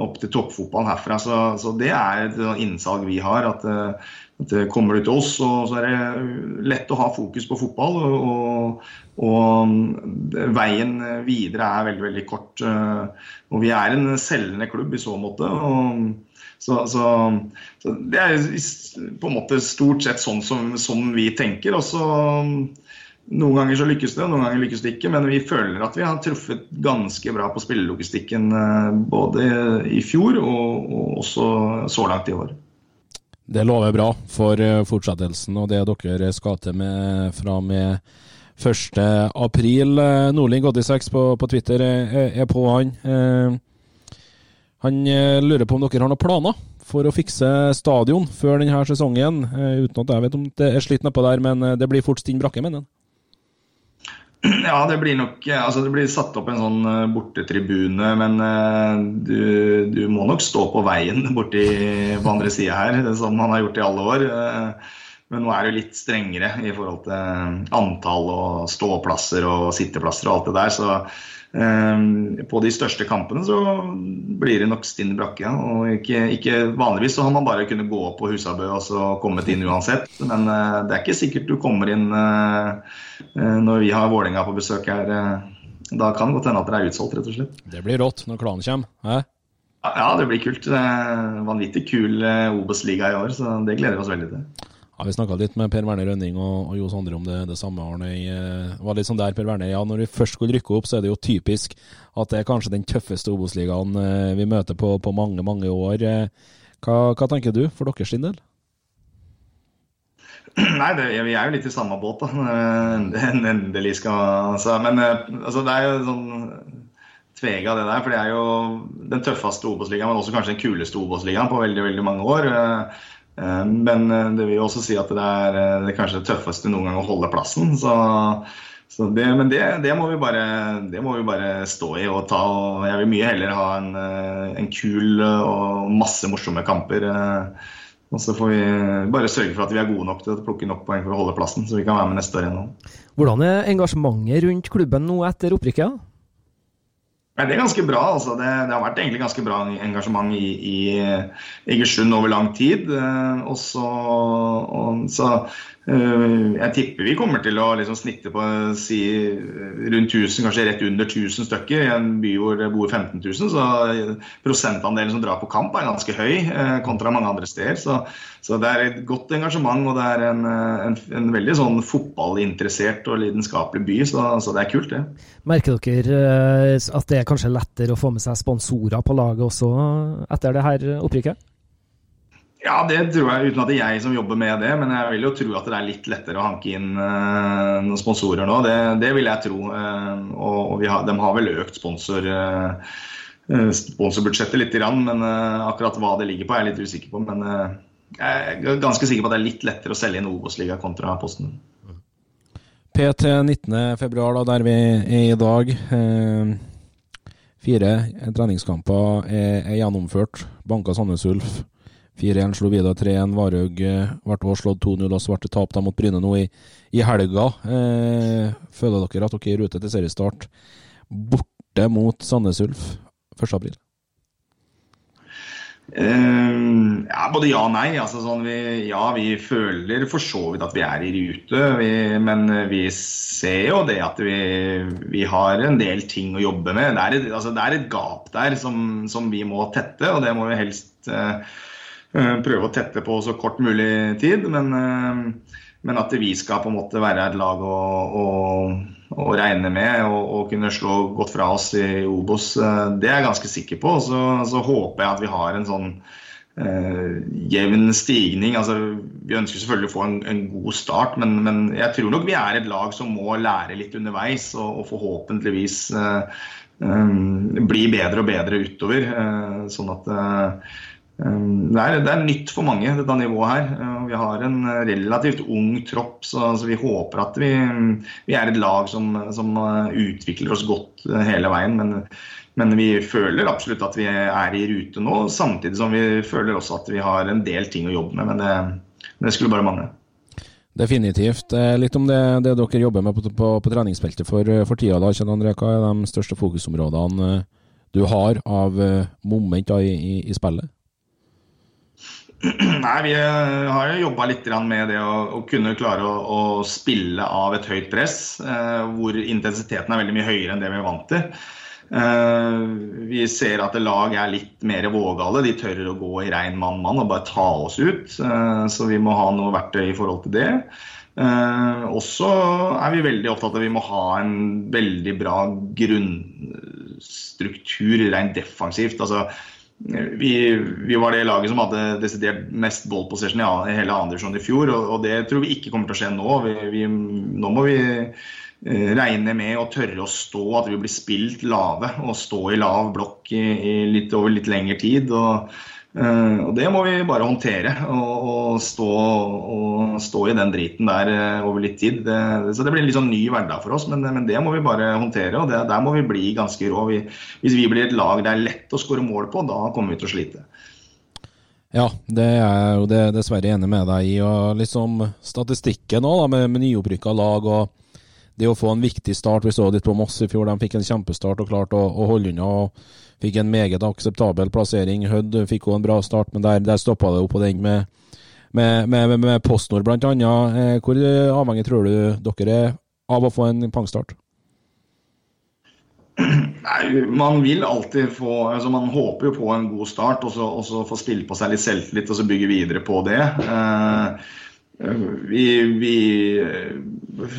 opp til toppfotballen herfra. Så, så det er et sånn innsalg vi har. at eh, at eh, Kommer du til oss, så, så er det lett å ha fokus på fotball. Og, og, og veien videre er veldig veldig kort. eh, Og vi er en selgende klubb i så måte. og så, så det er på en måte stort sett sånn som, som vi tenker. Og så noen ganger så lykkes det, noen ganger lykkes det ikke. Men vi føler at vi har truffet ganske bra på spillelogistikken eh, både i fjor og, og også så langt i år. Det lover bra for eh, fortsettelsen og det dere skal til med fra med 1. april. Eh, Nordling86 på, på Twitter er, på han. Han lurer på om dere har noen planer for å fikse stadion før denne sesongen. Uten at jeg vet om det er slitt nedpå der, men det blir fort stinn brakke, mener han. Ja, det blir nok eh, Altså, det blir satt opp en sånn eh, bortetribune, men eh, du, du må nok stå på veien borti på andre sida her, som han har gjort i alle år. Men nå er det litt strengere i forhold til antall og ståplasser og sitteplasser og alt det der. Så på de største kampene så blir det nok stinn brakke. Og ikke, ikke vanligvis så har man bare kunnet gå opp på Husabø og så kommet inn uansett. Men eh, det er ikke sikkert du kommer inn eh, eh, når vi har Vålerenga på besøk her. Da kan det godt hende at det er utsolgt, rett og slett. Det blir rått når klanen kommer. Hæ? Ja, det blir kult. Det er vanvittig kul Obos-liga i år, så det gleder vi oss veldig til. Ja, Vi snakka litt med Per Werner Rønning og, og Johs Andre om det, det samme. Arne. Jeg Det var litt sånn der, Per Werner. Ja, når vi først skulle rykke opp, så er det jo typisk at det er kanskje den tøffeste Obos-ligaen eh, vi møter på, på mange, mange år. Eh, Hva, hva tenker du for deres del? Nei, det, vi er jo litt i samme båt, da. Eh, En endelig skal altså, Men eh, altså, det er jo sånn tvega det der. For det er jo den tøffeste Obos-ligaen, men også kanskje den kuleste Obos-ligaen på veldig, veldig mange år. Eh, Men eh, det vil jo også si at det er, eh, det kanskje det tøffeste noen gang å holde plassen. Så, så det, men det, det, må vi bare, det må vi bare stå i og ta. Og jeg vil mye heller ha en, en kul og masse morsomme kamper. Og så får vi bare sørge for at vi er gode nok til å plukke nok poeng for å holde plassen, så vi kan være med neste år igjen. Hvordan er engasjementet rundt klubben nå etter opprykket? Nei, Det er ganske bra. altså. Det, det, har vært egentlig ganske bra engasjement i, Egersund over lang tid. Også, og, så Eh, jeg tipper vi kommer til å liksom snitte på si, rundt 1000, kanskje rett under 1000 stykker. I en by hvor det bor 15 000, så prosentandelen som drar på kamp er ganske høy eh, kontra mange andre steder. Så, så det er et godt engasjement, og det er en, eh, en, en veldig sånn fotballinteressert og lidenskapelig by. Så, så, det er kult, det. Merker dere at det er kanskje lettere å få med seg sponsorer på laget også etter det her opprykket? Ja, det tror jeg, uten at det er jeg som jobber med det. Men jeg vil jo tro at det er litt lettere å hanke inn uh, noen sponsorer nå. Det, det, vil jeg tro. Uh, og, har, de har vel økt sponsor, uh, sponsorbudsjettet litt, men akkurat hva det ligger på, er jeg litt usikker på. Men jeg er ganske sikker på at det er litt lettere å selge inn Obos-liga kontra Posten. PT 19.2, der vi er i dag. Fire treningskamper er, er gjennomført. Banka Sandnes Ulf. 4-1 slo Vidar 3-1. Varhaug eh, ble slått 2-0 og svarte tap mot Bryne nå i, i helga. Eh, føler dere at dere er i rute til seriestart borte mot Sandnes Ulf 1.4? Uh, eh, ja, både ja og nei. Altså, sånn vi, ja, vi føler for så vidt at vi er i rute. Vi, men vi ser jo det at vi, vi, har en del ting å jobbe med. Det er et, altså, det er et gap der som, som, vi må tette, og det må vi helst uh, prøve å tette på så kort mulig tid. Men, eh, men, at vi skal på en måte være et lag å, å, å regne med og, kunne slå godt fra oss i Obos, eh, det er jeg ganske sikker på. Så, så håper jeg at vi har en sånn eh, jevn stigning. Altså, vi ønsker selvfølgelig å få en, en god start, men, men, jeg tror nok vi er et lag som må lære litt underveis og, og forhåpentligvis eh, bli bedre og bedre utover. Eh, sånn at det er, det er, nytt for mange, dette nivået her. Ehm, vi har en relativt ung tropp, så, altså, vi håper at vi, vi, er et lag som, som, eh, utvikler oss godt eh, hele veien. Men, men, vi føler absolutt at vi er i rute nå, samtidig som vi føler også at vi har en del ting å jobbe med. Men det, det skulle bare mangle. Definitivt. Eh, litt om det, det dere jobber med på, på, på treningsfeltet for, for tida. da, Kjell André, Hva er de største fokusområdene du har av moment i, i, i spillet? Nei, Vi har jo jobba litt med det å, å kunne klare å, å, spille av et høyt press, eh, hvor intensiteten er veldig mye høyere enn det vi er vant til. Eh, vi ser at lag er litt mer vågale. De tør å gå i rein mann-mann og bare ta oss ut. Eh, så vi må ha noe verktøy i forhold til det. Eh, også er vi veldig opptatt av at vi må ha en veldig bra grunnstruktur rent defensivt. altså vi, vi, var det laget som hadde desidert mest ball possession i hele andredivisjonen i fjor. Og, og, det tror vi ikke kommer til å skje nå. Vi, vi, nå må vi eh, regne med å tørre å stå, at vi blir spilt lave. Og stå i lav blokk i, i litt, over litt lengre tid. og og Det må vi bare håndtere, og, og, stå, og, stå, i den driten der uh, over litt tid. Det, så Det blir en litt sånn ny hverdag for oss, men, men, det må vi bare håndtere. og det, Der må vi bli ganske rå. Vi, hvis vi blir et lag det er lett å skåre mål på, da kommer vi til å slite. Ja, det er jo dessverre enig med deg i. og liksom Statistikken òg, med, med nyopprykka lag og det å få en viktig start. Vi så litt på Moss i fjor, de fikk en kjempestart og klarte å, å holde unna. og Fikk en meget akseptabel plassering. Hødd fikk også en bra start, men der, der stoppa det opp på den med, med, med, med PostNord bl.a. Eh, hvor avhengig tror du dere er av å få en pangstart? Nei, Man vil alltid få altså Man håper jo på en god start, og så, og så få spille på seg litt selvtillit og så bygge videre på det. Eh, vi, vi,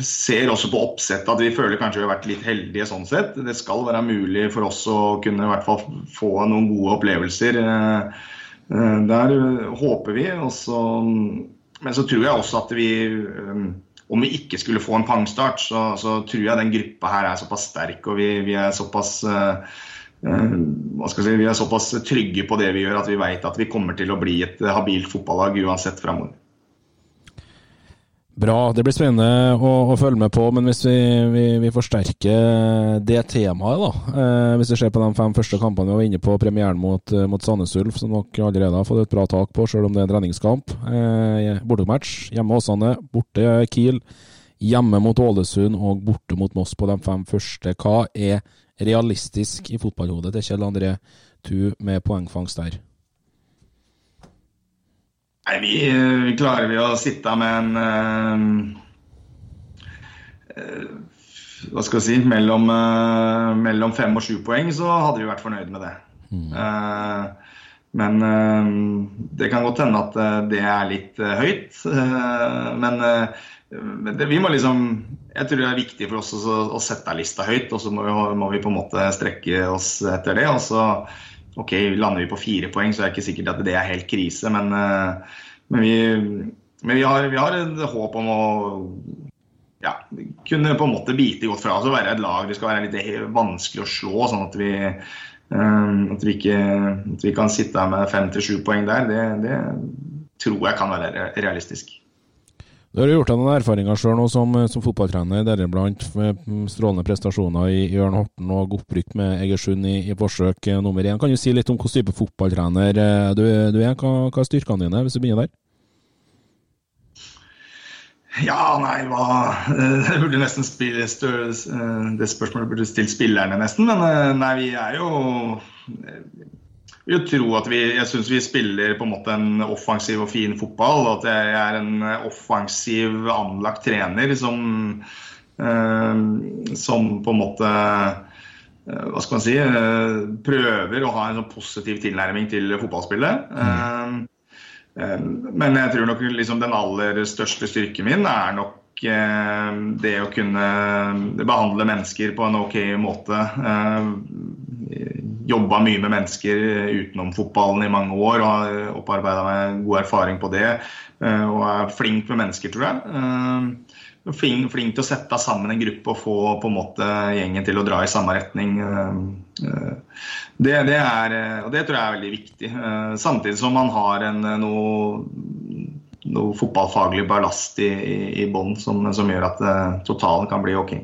ser også på oppsettet at vi føler kanskje vi har vært litt heldige sånn sett. Det skal være mulig for oss å kunne i hvert fall få noen gode opplevelser. Eh, eh, der håper vi. Også, men så tror jeg også at vi eh, om vi ikke skulle få en pangstart, så, så tror jeg den gruppa her er såpass sterk og vi, vi er såpass hva skal jeg si, vi er såpass trygge på det vi gjør at vi vet at vi kommer til å bli et habilt fotballag uansett framover. Bra. Det blir spennende å, å, følge med på. Men hvis vi, vi, vi forsterker det temaet, da. Eh, hvis vi ser på de fem første kampene vi var inne på, premieren mot, eh, mot Sandnes Ulf, som dere allerede har fått et bra tak på, selv om det er en treningskamp. Eh, bortematch. Hjemme Åsane, borte Kiel. Hjemme mot Ålesund og borte mot Moss på de fem første. Hva er realistisk i fotballhodet til Kjell André Thu med poengfangst der? Nei, vi, vi klarer vi å sitte med en uh, Hva skal jeg si mellom, mellom, fem og sju poeng, så hadde vi vært fornøyd med det. Mm. Men det kan godt hende at det er litt høyt. men det, vi må liksom Jeg tror det er viktig for oss å, å sette lista høyt, og så må vi, må vi, på en måte strekke oss etter det. og så Ok, lander vi på fire poeng, så er det ikke sikkert at det er helt krise, men, men, vi, men vi, har, vi, har, et håp om å ja, kunne på en måte bite godt fra oss og være et lag det skal være litt vanskelig å slå. sånn at vi, at vi, ikke, at vi kan sitte her med fem til sju poeng der. Det, det tror jeg kan være realistisk. Du har gjort deg noen erfaringer sjøl som, som fotballtrener, deriblant strålende prestasjoner i Ørn Horten og opprykk med Egersund i, i, forsøk nummer én. Kan du si litt om hvilken type fotballtrener du, du er? Hva, hva, er styrkene dine, hvis du begynner der? Ja, nei, hva burde nesten spille Det spørsmålet burde stilt spillerne, nesten. Men nei, vi er jo vil tro at vi Jeg syns vi spiller på en måte en offensiv og fin fotball. og At jeg er en offensiv, anlagt trener som, eh, som på en måte eh, hva skal man si eh, prøver å ha en sånn positiv tilnærming til fotballspillet. Mm. Men jeg tror nok liksom den aller største styrken min er nok det å kunne behandle mennesker på en ok måte jobba mye med mennesker utenom fotballen i mange år og har opparbeida meg god erfaring på det. Eh, og er flink med mennesker, tror jeg. Eh, flink, flink, til å sette sammen en gruppe og få på en måte gjengen til å dra i samme retning. Eh, det, det, er, og det tror jeg er veldig viktig. Samtidig som man har en, noe, noe fotballfaglig ballast i, i bånn som, som, gjør at totalen kan bli ok.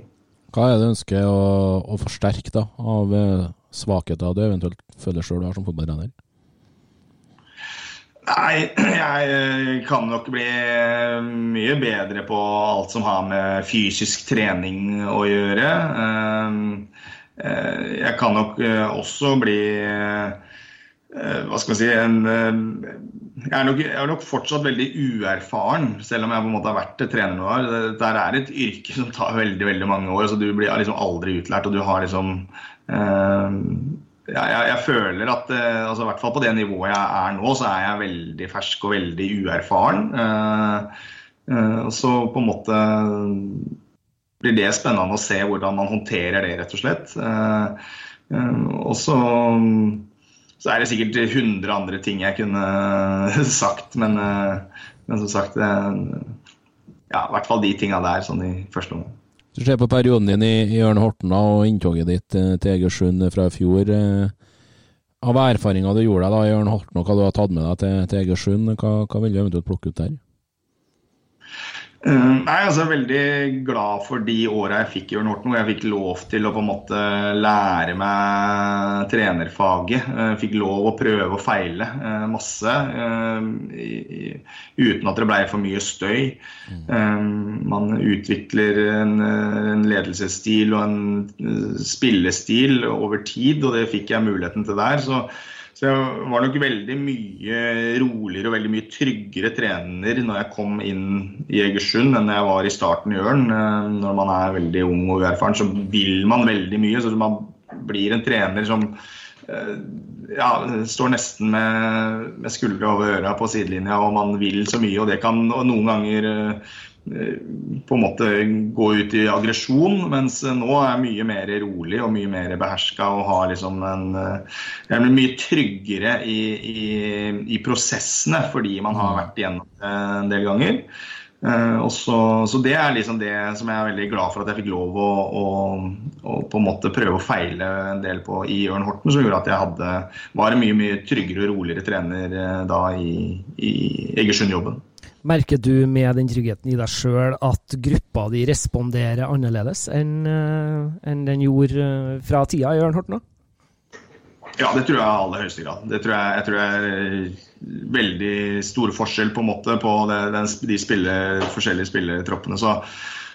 Hva er det du ønsker å, å forsterke da, av svakheter du eventuelt føler sjøl du har som fotballtrener? Nei, jeg kan nok bli mye bedre på alt som har med fysisk trening å gjøre. Ehm, eh, jeg kan nok eh, også bli eh, hva skal man si en, jeg, er nok, jeg, er nok, fortsatt veldig uerfaren, selv om jeg på en måte har vært trener noen år. Dette er et yrke som tar veldig veldig mange år. så Du blir liksom aldri utlært. og du har liksom Eh, ja, jeg, jeg, føler at eh, altså, i hvert fall på det nivået jeg er nå, så er jeg veldig fersk og veldig uerfaren. Eh, så på en måte blir det spennende å se hvordan man håndterer det, rett og slett. Og så, så er det sikkert 100 andre ting jeg kunne sagt, men, men som sagt Ja, i hvert fall de tinga der, sånn i første omgang. Hvis du ser på perioden din i, i Ørn Horten og inntoget ditt eh, til Egersund fra i fjor. Eh, av erfaringa du gjorde deg da i Ørn Horten og hva du har tatt med deg til, til Egersund, hva, hva vil du eventuelt plukke ut der? Uh, nei, altså Veldig glad for de åra jeg fikk i Jørn Horten, hvor jeg fikk lov til å på en måte lære meg trenerfaget. Uh, fikk lov å prøve og feile uh, masse i, i, uten at det ble for mye støy. Mm. man utvikler en, en, ledelsesstil og en spillestil over tid, og det fikk jeg muligheten til der. så så jeg var nok veldig mye roligere og veldig mye tryggere trener når jeg kom inn i Egersund enn jeg var i starten i Ørn. Eh, når man er veldig ung og uerfaren, så vil man veldig mye. Så man blir en trener som eh, ja, står nesten med, med skuldre over øra på sidelinja, og man vil så mye. Og det kan noen ganger Eh, på en måte gå ut i aggresjon, mens nå er jeg mye mer rolig og mye mer beherska og har liksom en eh, Jeg blir mye tryggere i, i, i, prosessene fordi man har vært igjennom det en del ganger. Uh, så, så, det er liksom det som jeg er veldig glad for at jeg fikk lov å, å, å på en måte prøve å feile en del på i Ørn Horten, som gjorde at jeg hadde, var en mye mye tryggere og roligere trener da i, i Egersund-jobben. Merker du med den tryggheten i deg sjøl at gruppa di responderer annerledes enn eh, en den gjorde eh, fra tida i Ørn Horten? Ja, det tror jeg i aller høyeste grad. Det tror jeg, jeg tror er veldig stor forskjell på, på det, den, de spille, forskjellige spillertroppene. Så,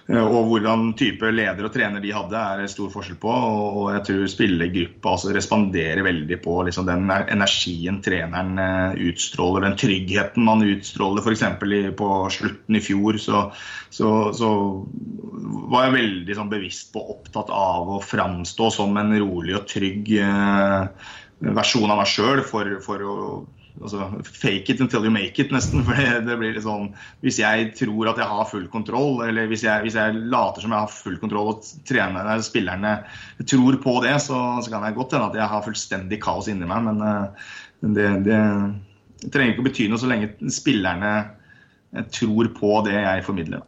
og hvordan type leder og trener de hadde, er stor forskjell på. Og jeg tror spillergruppa altså, responderer veldig på liksom den energien treneren eh, utstråler, den tryggheten man utstråler. F.eks. på slutten i fjor så, så, så var jeg veldig sånn, bevisst på opptatt av å framstå som en rolig og trygg eh, versjon av meg sjøl for, for å altså, fake it until you make it, nesten. For det, det, blir litt sånn Hvis jeg tror at jeg har full kontroll, eller hvis jeg, hvis jeg later som jeg har full kontroll og trenerne, spillerne tror på det, så, så kan jeg godt hende at jeg har fullstendig kaos inni meg. Men uh, det, det, det, trenger ikke å bety noe så lenge spillerne eh, tror på det jeg formidler.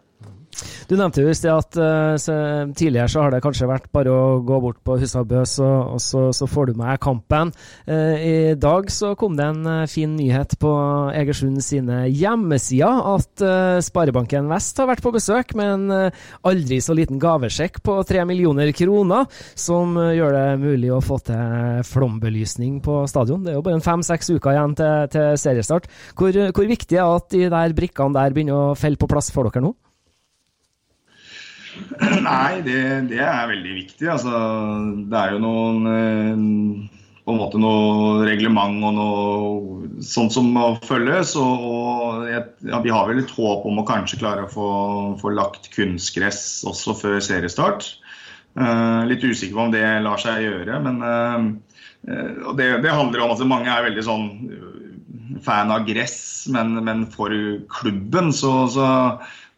Du nevnte jo i sted at uh, tidligere så har det kanskje vært bare å gå bort på Husabø, og, og så, så, får du med kampen. Uh, I dag så kom det en uh, fin nyhet på Egersund sine hjemmesider at Sparebanken Vest har vært på besøk med en aldri så liten gavesjekk på tre millioner kroner, som gjør det mulig å få til flombelysning på stadion. Det er jo bare fem-seks uker igjen til, til seriestart. Hvor, hvor viktig er det at de der brikkene der begynner å felle på plass for dere nå? Nei, det, det, er veldig viktig. Altså, det er jo noen eh, på en måte noe reglement og noe sånt som må følges. Og, og ja, vi har vel litt håp om å kanskje klare å få, få lagt kunstgress også før seriestart. Uh, litt usikker på om det lar seg gjøre, men uh, det, det, handler om at mange er veldig sånn fan av gress, men, men for klubben så, så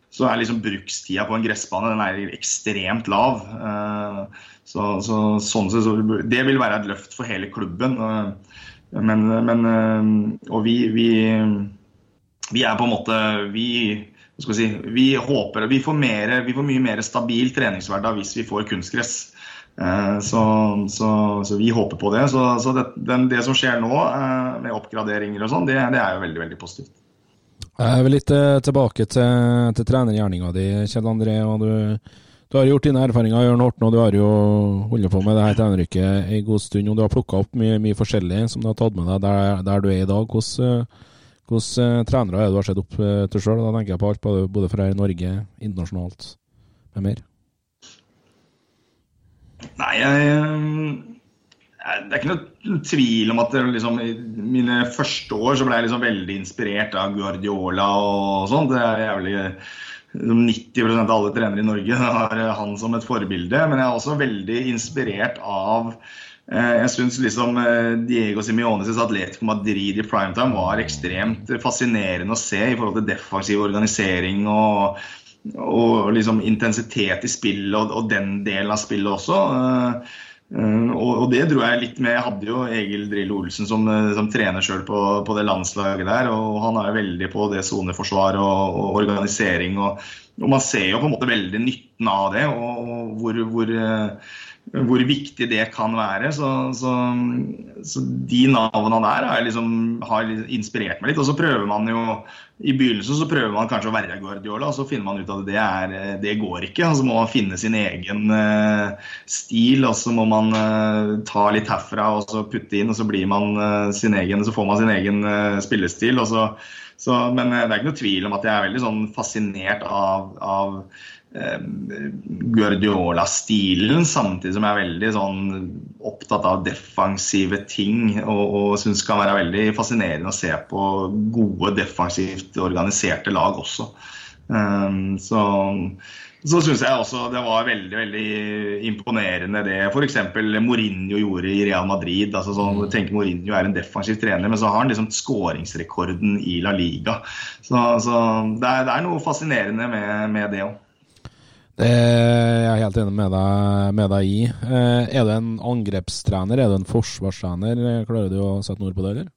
så er liksom brukstida på en gressbane den er ekstremt lav. Eh, så, så, sånn så, det vil være et løft for hele klubben. Eh, men, men eh, Og vi, vi, vi, er på en måte Vi, si, vi håper vi får, mer, vi får mye mer stabil treningshverdag hvis vi får kunstgress. Så, så, så, vi håper på det. Så det, den, det, som skjer nå med oppgraderinger og sånn, det, det, er jo veldig veldig positivt. Jeg vil litt eh, tilbake til, til trenergjerninga di, Kjell André. og du, du har gjort dine erfaringer, Jørn Horten, og du har jo holdt på med det her treneryrket en god stund. og Du har plukka opp mye, mye, forskjellig som du har tatt med deg der, der du er i dag. Hvordan, hvordan uh, trenere er det du har sett opp til sjøl? Da tenker jeg på alt både, både fra Norge, internasjonalt med mer. Nei, jeg det er ikke noe tvil om at liksom, i mine første år så ble jeg liksom veldig inspirert av Guardiola og sånt. Det er jævlig 90% av alle trenere i Norge har han som et forbilde. Men jeg er også veldig inspirert av eh, jeg syns liksom eh, Diego Simiones' Atletico Madrid i primetime var ekstremt fascinerende å se i forhold til defensiv organisering og, og liksom intensitet i spillet og, og den delen av spillet også. Eh, Uh, og, det dro jeg litt med. Jeg hadde jo Egil Drillo Olsen som, eh, som trener sjøl på, på, det landslaget der. og Han er veldig på det soneforsvar og, og, organisering. Og, og, man ser jo på en måte veldig nytten av det, og hvor, hvor, uh, hvor viktig det kan være. Så, så, så de navnene der liksom, har, inspirert meg litt. Og så prøver man jo I begynnelsen så prøver man kanskje å være Guardiola, og så finner man ut at det, er, det går ikke. Og så må man finne sin egen uh, stil, og så må man uh, ta litt herfra og så putte inn, og så blir man uh, sin egen, så får man sin egen spillestil. og så så, men det er ikke noe tvil om at jeg er veldig sånn fascinert av, av Guardiola-stilen, samtidig som jeg er veldig sånn opptatt av defensive ting. Og, og syns kan være veldig fascinerende å se på gode, defensivt organiserte lag også. Um, så så syns jeg også det var veldig veldig imponerende det f.eks. Mourinho gjorde i Real Madrid. altså sånn, tenker Mourinho er en defensiv trener, men så har han liksom skåringsrekorden i La Liga. Så, så det, er, det, er, noe fascinerende med, med det òg. Det er jeg helt enig med deg, med deg i. Eh, er du en angrepstrener, er du en forsvarstrener? Klarer du å sette ord på det, eller?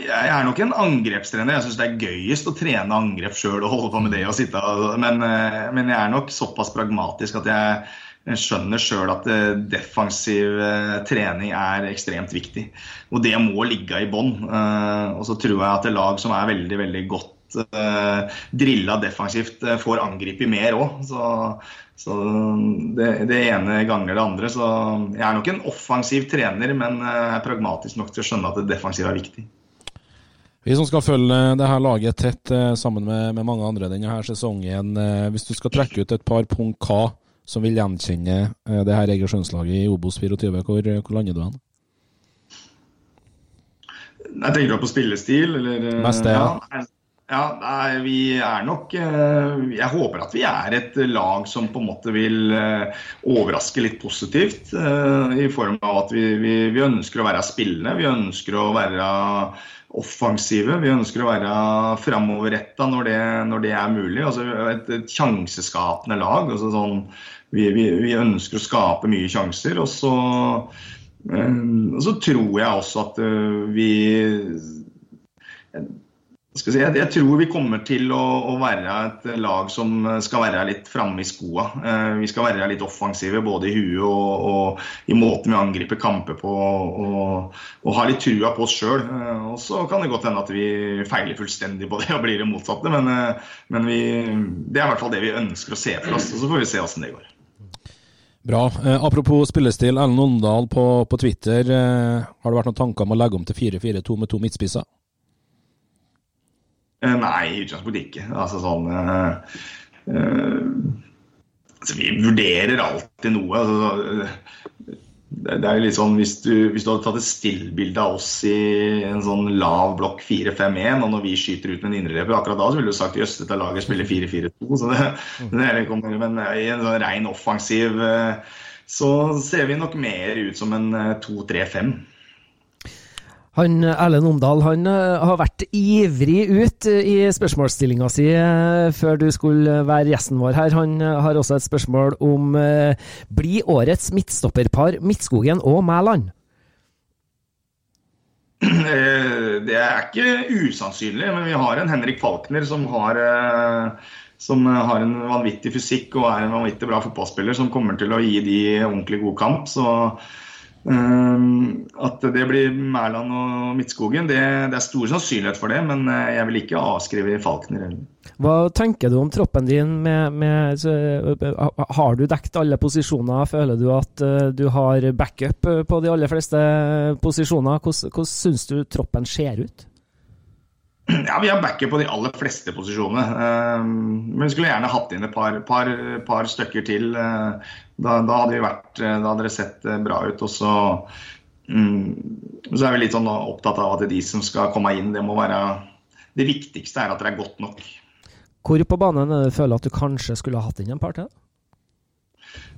Jeg er nok en angrepstrener. Jeg syns det er gøyest å trene angrep sjøl og holde på med det. og sitte. Men, eh, men, jeg er nok såpass pragmatisk at jeg skjønner sjøl at eh, defensiv trening er ekstremt viktig. Og det må ligge i bånn. Og så tror jeg at det lag som er veldig, veldig godt uh, drilla defensivt uh, får angripe mer òg. Så, så det, det, ene ganger det andre. Så jeg er nok en offensiv trener, men uh, er pragmatisk nok til å skjønne at det defensive er viktig. Vi som skal følge det her laget tett eh, sammen med, med mange andre denne her sesongen. Eh, hvis du skal trekke ut et par punkt hva som vil gjenkjenne eh, det her Egersundslaget i Obos 24, hvor, hvor lander du hen? Jeg tenker på spillestil, eller Mest det, ja. ja. Ja, nei, vi er nok Jeg håper at vi er et lag som på en måte vil overraske litt positivt. I form av at vi, vi, vi ønsker å være spillende. Vi ønsker å være offensive. Vi ønsker å være framoverretta når, når det er mulig. Altså et, et sjanseskapende lag. Altså sånn, vi, vi, ønsker å skape mye sjanser. Og så, eh, og så tror jeg også at eh, vi Si, jeg, jeg, tror vi kommer til å, å, være et lag som skal være litt framme i skoa. Eh, vi skal være litt offensive både i huet og, og, i måten vi angriper kamper på. Og, og ha litt trua på oss sjøl. Eh, så kan det godt hende at vi feiler fullstendig på det og blir det motsatte. Men, eh, men vi, det er i hvert fall det vi ønsker å se for oss. Og så får vi se åssen det går. Bra. Apropos spillestil. Ellen Åndal på, på, Twitter. Har det vært noen tanker om å legge om til 4-4-2 med to midtspisser? Eh, nei, i utgangspunktet ikke. Altså sånn uh, uh, altså, Vi vurderer alltid noe. Altså, det, det er litt sånn, hvis du, hvis du hadde tatt et stillbilde av oss i en sånn lav blokk 4-5-1, og når vi skyter ut med en indreløper akkurat da, så ville du sagt jøss, dette laget spiller 4-4-2. så det, det kommer, Men i en sånn ren offensiv så ser vi nok mer ut som en 2-3-5. Han Erlend Omdal han eh, har vært ivrig ut eh, i spørsmålsstillinga si eh, før du skulle være gjesten vår her. Han har også et spørsmål om blir årets midtstopperpar Midtskogen og Mæland? Det er ikke usannsynlig, men vi har en Henrik Falkner som har, som har en vanvittig fysikk og er en vanvittig bra fotballspiller som kommer til å gi de ordentlig god kamp. så at det blir Mæland og Midtskogen, det, det, er stor sannsynlighet for det, men eh, jeg vil ikke avskrive Falkner heller. Hva tenker du om troppen din? Med, med, har du dekket alle posisjoner? Føler du at eh, du har backup på de aller fleste posisjoner? Hvordan, hvordan syns du troppen ser ut? Ja, Vi har backup på de aller fleste posisjonene. Ehm, men vi skulle gjerne hatt inn et par, par, par stykker til. Eh, da, da, hadde vært, eh, da hadde det sett eh, bra ut. Og så, mm, så er vi litt sånn opptatt av at de som skal komme inn, det må være Det viktigste er at det er godt nok. Hvor på banen er det du føler at du kanskje skulle hatt inn en par til?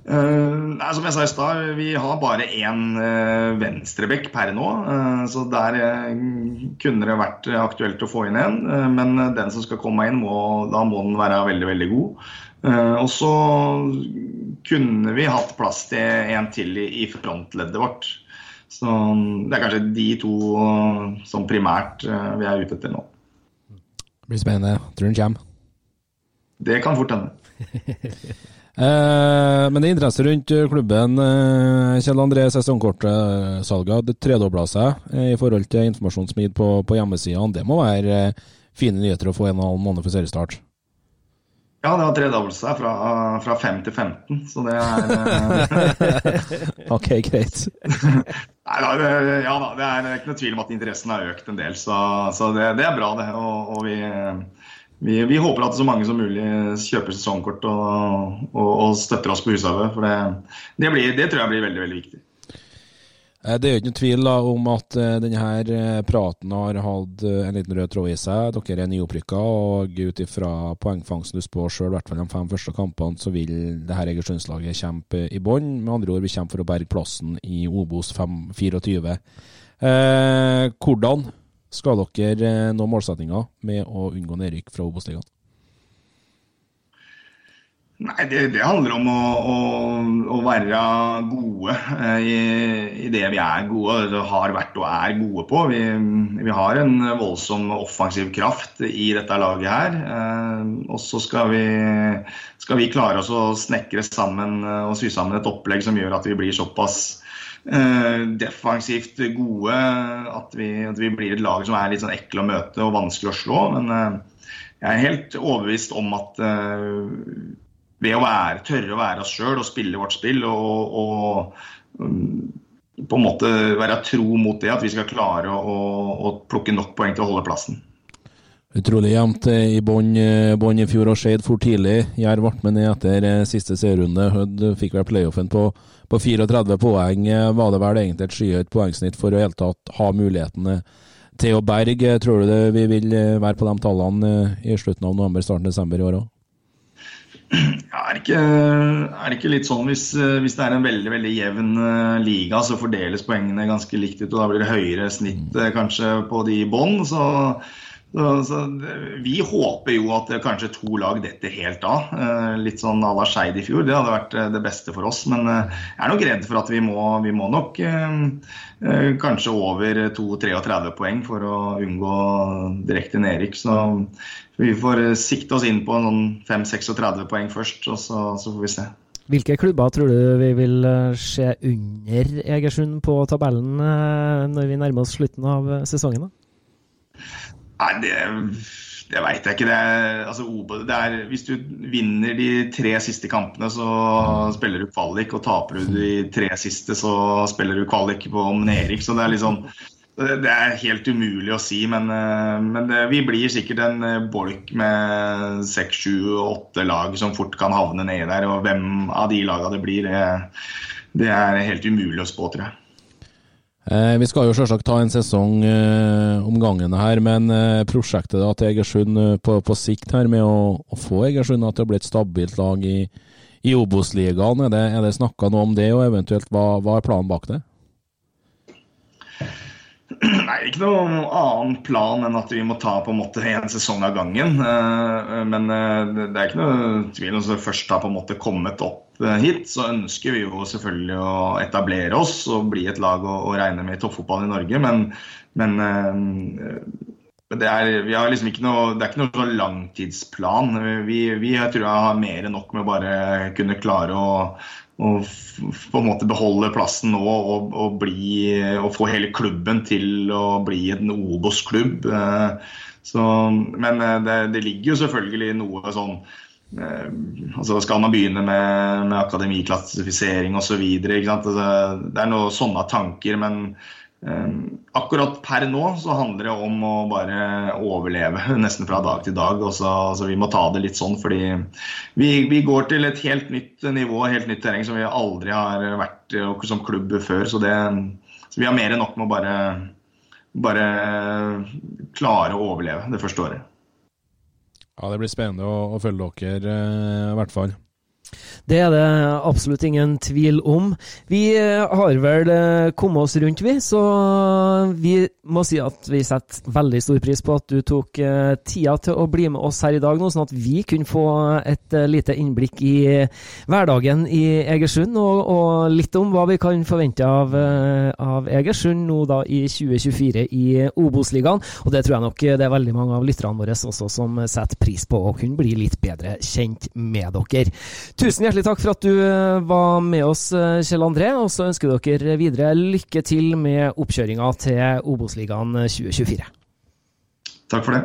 Uh, som jeg sa i stad, vi har bare én uh, venstrebekk per nå. Uh, så der kunne det vært aktuelt å få inn en. men den som skal komme inn, må, da må den være veldig, veldig god. og så kunne vi hatt plass til en til i, i frontleddet vårt. Så det er kanskje de to som primært vi er ute etter nå. Det blir spennende. Tror du den kommer? Det kan fort hende. Eh, men det er interesse rundt eh, klubben. Eh, Kjell André, sesongkortsalget det tredobla seg eh, i forhold til informasjonssmid på, på hjemmesidene. Det må være fine nyheter å få en og en halv måned for seriestart? Ja, det har tredoblet seg fra, fra 5 til 15, så det er Ok, greit. Nei, da, ja da, det er ikke noe tvil om at interessen har økt en del, så, så det, det, er bra, det. Og, og vi vi, vi, håper at så mange som mulig kjøper sesongkort og, og, og støtter oss på Hushavet. For det, det, blir, det, tror jeg blir veldig veldig viktig. Eh, det er jo ikke noen tvil da, om at uh, denne her praten har hatt en liten rød tråd i seg. Dere er nyopprykka, og ut ifra poengfangsten du spår sjøl, i hvert fall de fem første kampene, så vil det her Egersundslaget kjempe i bånn. Med andre ord, vi kommer for å berge plassen i Obos 5, 24. Eh, hvordan skal dere eh, nå målsettinga med å unngå nedrykk fra Obos-ligaen? Nei, det, det, handler om å, å, å være gode eh, i, i, det vi er gode, har vært og er gode på. Vi, vi, har en voldsom offensiv kraft i dette laget her. Eh, og så skal vi, skal vi klare oss å snekre sammen og sy sammen et opplegg som gjør at vi blir såpass defensivt gode. At vi, at vi, blir et lag som er litt sånn ekle å møte og vanskelig å slå. Men eh, jeg er helt overbevist om at eh, ved å være, tørre å være oss sjøl og spille vårt spill og, og um, på en måte være tro mot det, at vi skal klare å, å plukke nok poeng til å holde plassen. Utrolig jevnt i bånn i fjor og Skeid for tidlig. Jerv ble med ned etter siste serierunde. Hødd fikk vel playoffen på, på 34 poeng. Var det vel egentlig et skyhøyt poengsnitt for å helt tatt ha mulighetene til å berge? Tror du det vi vil være på de tallene i slutten av november, starten av desember i år òg? Ja, er, det ikke, er, det ikke, litt sånn hvis, hvis, det er en veldig veldig jevn eh, liga, så fordeles poengene ganske likt ut, og da blir det høyere snitt mm. eh, kanskje på de i bånn. Så, så, så, vi håper jo at kanskje to lag detter helt av. Eh, litt sånn à la Skeid i fjor. Det hadde vært det beste for oss. Men jeg er nok redd for at vi må, vi må nok kanskje over 2-33 poeng for å unngå direkte nedrykk. Så vi får eh, sikte oss inn på noen 5-36 poeng først, og så, så, får vi se. Hvilke klubber tror du vi vil eh, se under Egersund på tabellen eh, når vi nærmer oss slutten av sesongen? Da? Nei, det, det veit jeg ikke. Det er, altså, det er, hvis du vinner de tre siste kampene, så spiller du kvalik. Og taper du de tre siste, så spiller du kvalik på nedrykk. Så det er sånn det er helt umulig å si, men, eh, men det, vi blir sikkert en eh, bolk med seks, sju, åtte lag som fort kan havne nedi der. Og hvem av de lagene det blir, det, det, er helt umulig å spå, tror jeg. Eh, vi skal jo selvsagt ta en sesong eh, om gangen her, men eh, prosjektet da, til Egersund på, på, sikt her med å, å få Egersund til å bli et stabilt lag i, i Obos-ligaen, er det, er det snakka noe om det, og eventuelt hva, hva er planen bak det? Nei, ikke noen annen plan enn at vi må ta på en måte en sesong av gangen. Men det er ikke noe tvil om at vi først har på en måte kommet opp hit, så ønsker vi jo selvfølgelig å etablere oss og bli et lag å, regne med i toppfotball i Norge. Men, men det, er, liksom noe, det er ikke noe langtidsplan. Vi, vi jeg tror jeg har mer enn nok med å bare kunne klare å og på en måte beholde plassen nå og, og, bli, og, få hele klubben til å bli en Obos-klubb. Eh, men eh, det, det, ligger jo selvfølgelig noe sånn eh, altså Skal man begynne med, med akademiklassifisering osv.? Altså, det er noen sånne tanker. men Ehm, akkurat per nå så handler det om å bare overleve nesten fra dag til dag. Så, altså, vi må ta det litt sånn fordi vi, vi, går til et helt nytt nivå, helt nytt terreng som vi aldri har vært som klubb før. Så, det, så vi har mer enn nok med å bare, bare klare å overleve det første året. Ja, Det blir spennende å, å følge dere, eh, i hvert fall. Det er det absolutt ingen tvil om. Vi eh, har vel eh, kommet oss rundt, vi. Så vi må si at vi setter veldig stor pris på at du tok eh, tida til å bli med oss her i dag, nå, sånn at vi kunne få et lite innblikk i hverdagen i Egersund, og, og litt om hva vi kan forvente av, av Egersund nå da i 2024 i Obos-ligaen. Og det tror jeg nok det er veldig mange av lytterne våre også som setter pris på å kunne bli litt bedre kjent med dere. Tusen hjertelig takk for at du eh, var med oss, eh, Kjell André. Og så ønsker dere videre lykke til med oppkjøringa til Obos-ligaen 2024. Takk for det.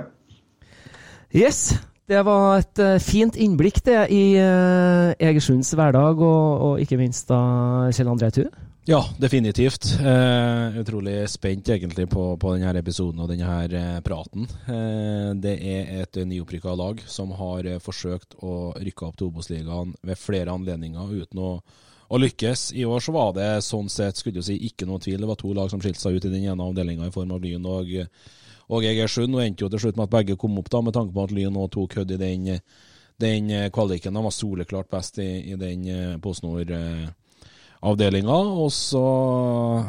Yes. Det var et fint innblikk det i Egersunds hverdag, og, og, ikke minst da Kjell André Tue. Ja, definitivt. Eh, utrolig spent egentlig på, på denne episoden og denne eh, praten. Eh, det er et nyopprykka lag som har eh, forsøkt å rykke opp til Obos-ligaen ved flere anledninger uten å, å, lykkes. I år så var det sånn sett skulle du si, ikke noe tvil. Det var to lag som skilte seg ut i den ene avdelinga i form av Lyn og, og Egersund. Og endte jo til slutt med at begge kom opp, da, med tanke på at Lyn nå tok hødd i den, den kvaliken. De var soleklart best i, i den eh, PostNord. Eh, avdelinga. Og så,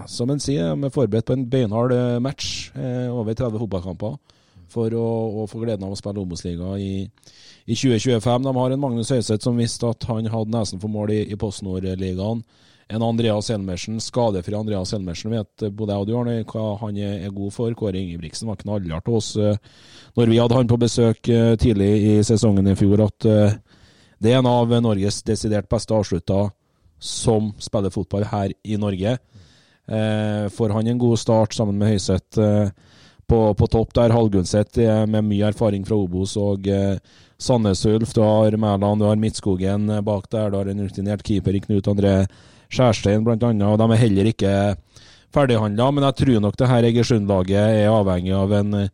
som en sier, vi er forberedt på en beinhard eh, match, eh, over 30 fotballkamper, for å, å, få gleden av å spille Obos-liga i, i, 2025. De har en Magnus Høiseth som visste at han hadde nesen for mål i, i Post Nord-ligaen. En Andreas Helmersen, skadefri Andreas Helmersen, vet både jeg og du Arne, hva han er, er god for. Kåre Ingebrigtsen var knallhard til oss når vi hadde han på besøk tidlig i sesongen i fjor, at det er en av Norges desidert beste avslutta som spiller fotball her i Norge. Eh, får han en god start sammen med Høyseth eh, på, på, topp der. Hallgunset med mye erfaring fra Obos og eh, Sandnes Ulf. Du har Mæland, du har Midtskogen bak der. Du har en rutinert keeper i Knut André Skjærstein bl.a. Og de er heller ikke ferdighandla, men jeg tror nok det her Egersund-laget er avhengig av en eh,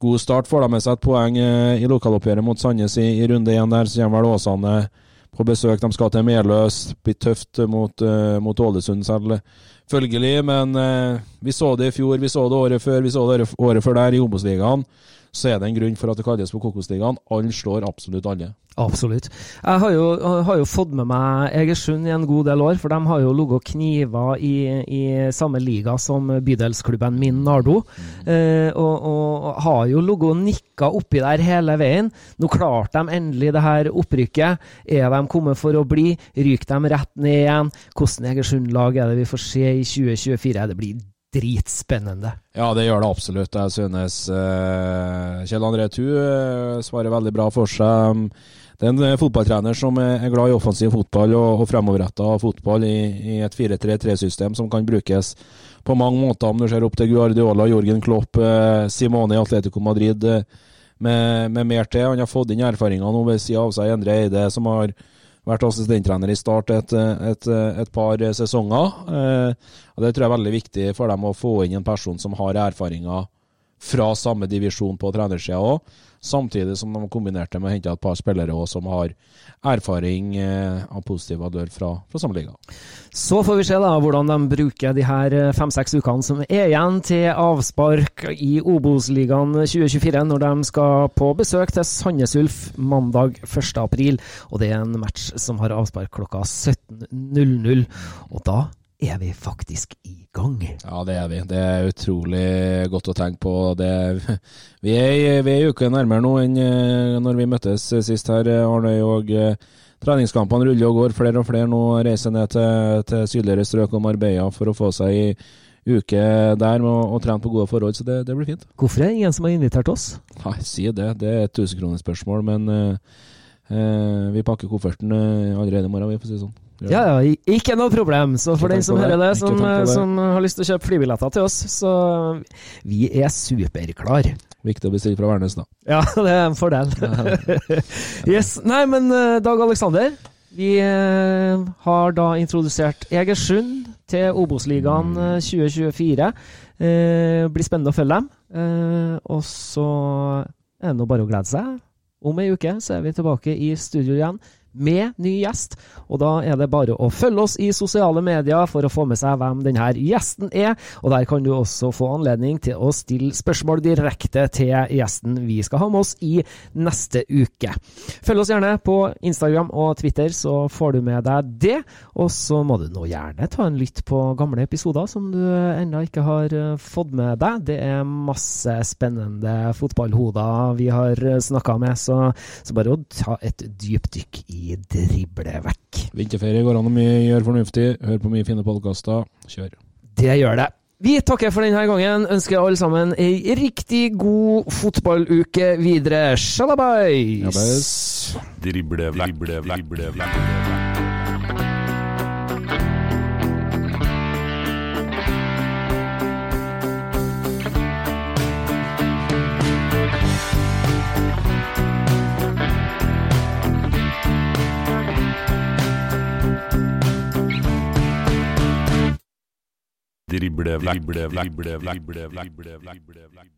god start. Får de med seg et poeng eh, i lokaloppgjøret mot Sandnes i, i runde én der, så kommer vel Åsane på besøk. De skal til Meløs. Blir tøft mot, uh, mot Ålesund selvfølgelig, men uh, vi så det i fjor, vi så det året før, vi så det året før der i Obos-ligaen så er det en grunn for at det kalles for Kokosligaen. Alle slår absolutt alle. Absolutt. Jeg har jo, har jo, fått med meg Egersund i en god del år, for de har jo ligget kniver i, i, samme liga som bydelsklubben min, Nardo. Mm. Eh, og, og, har jo ligget og nikka oppi der hele veien. Nå klarte de endelig det her opprykket. Er de kommet for å bli? Ryker de rett ned igjen? Hvordan Egersund-lag er det vi får se i 2024? Det blir dritspennende. Ja, det gjør det absolutt. Jeg synes uh, Kjell André Thu uh, svarer veldig bra for seg. Det er en uh, fotballtrener som er glad i offensiv fotball og, og fremoverretta fotball i, i et 4-3-3-system som kan brukes på mange måter. Om du ser opp til Guardiola, Jorgen Klopp, Simone i Atletico Madrid med, med, mer til. Han har fått inn erfaringer nå ved sida av seg Endre Eide, som har vært assistenttrener i Start et, et, et, par sesonger. Eh, og Det tror jeg er veldig viktig for dem å få inn en person som har erfaringer fra samme divisjon på trenersida òg. Samtidig som de kombinerte med å hente et par spillere også, som har erfaring eh, av positiv adør fra, fra samme liga. Så får vi se da hvordan de bruker de her eh, fem-seks ukene som er igjen til avspark i Obos-ligaen 2024, når de skal på besøk til Sandnes Ulf mandag 1.4. Og det er en match som har avspark klokka 17.00. Og da er vi faktisk i gang. Ja, det er vi. Det er utrolig godt å tenke på. Det, vi er er uke nærmere nå enn eh, når vi møttes sist her, Arnøy. og eh, Treningskampene ruller og går. Flere og flere nå reiser ned til, til sydligere strøk og Marbella for å få seg i uke der med å, trene på gode forhold, så det, det, blir fint. Hvorfor er det ingen som har invitert oss? Nei, Si det. Det er et tusenkronersspørsmål, men uh, uh, vi pakker kofferten allerede i morgen, vi får si det sånn. Ja, ja, ikke noe problem. Så for den som hører det, som, som, har lyst til å kjøpe flybilletter til oss, så vi er superklar. Viktig å bestille fra Værnes, da. Ja, det er en fordel. yes. Nei, men eh, Dag Aleksander. Vi eh, har da introdusert Egersund til Obos-ligaen 2024. Eh, blir spennende å følge dem. og så er det nå bare å glede seg. Om ei uke så er vi tilbake i studio igjen med ny gjest. Og da er det bare å følge oss i sosiale medier for å få med seg hvem denne gjesten er. Og der kan du også få anledning til å stille spørsmål direkte til gjesten vi skal ha med oss i neste uke. Følg oss gjerne på Instagram og Twitter, så får du med deg det. Og så må du nå gjerne ta en lytt på gamle episoder som du ennå ikke har eh, fått med deg. Det er masse spennende fotballhoder vi har snakka med, så, så bare å ta et dypdykk i drible vekk. Vinterferie går an å gjøre fornuftig. Hør på mye fine podkaster. Kjør. Det gjør det. Vi takker for denne gangen. Ønsker alle sammen ei riktig god fotballuke videre. Shalabai! Drible, drible, drible, vekk, drible, vekk, drible, vekk, vekk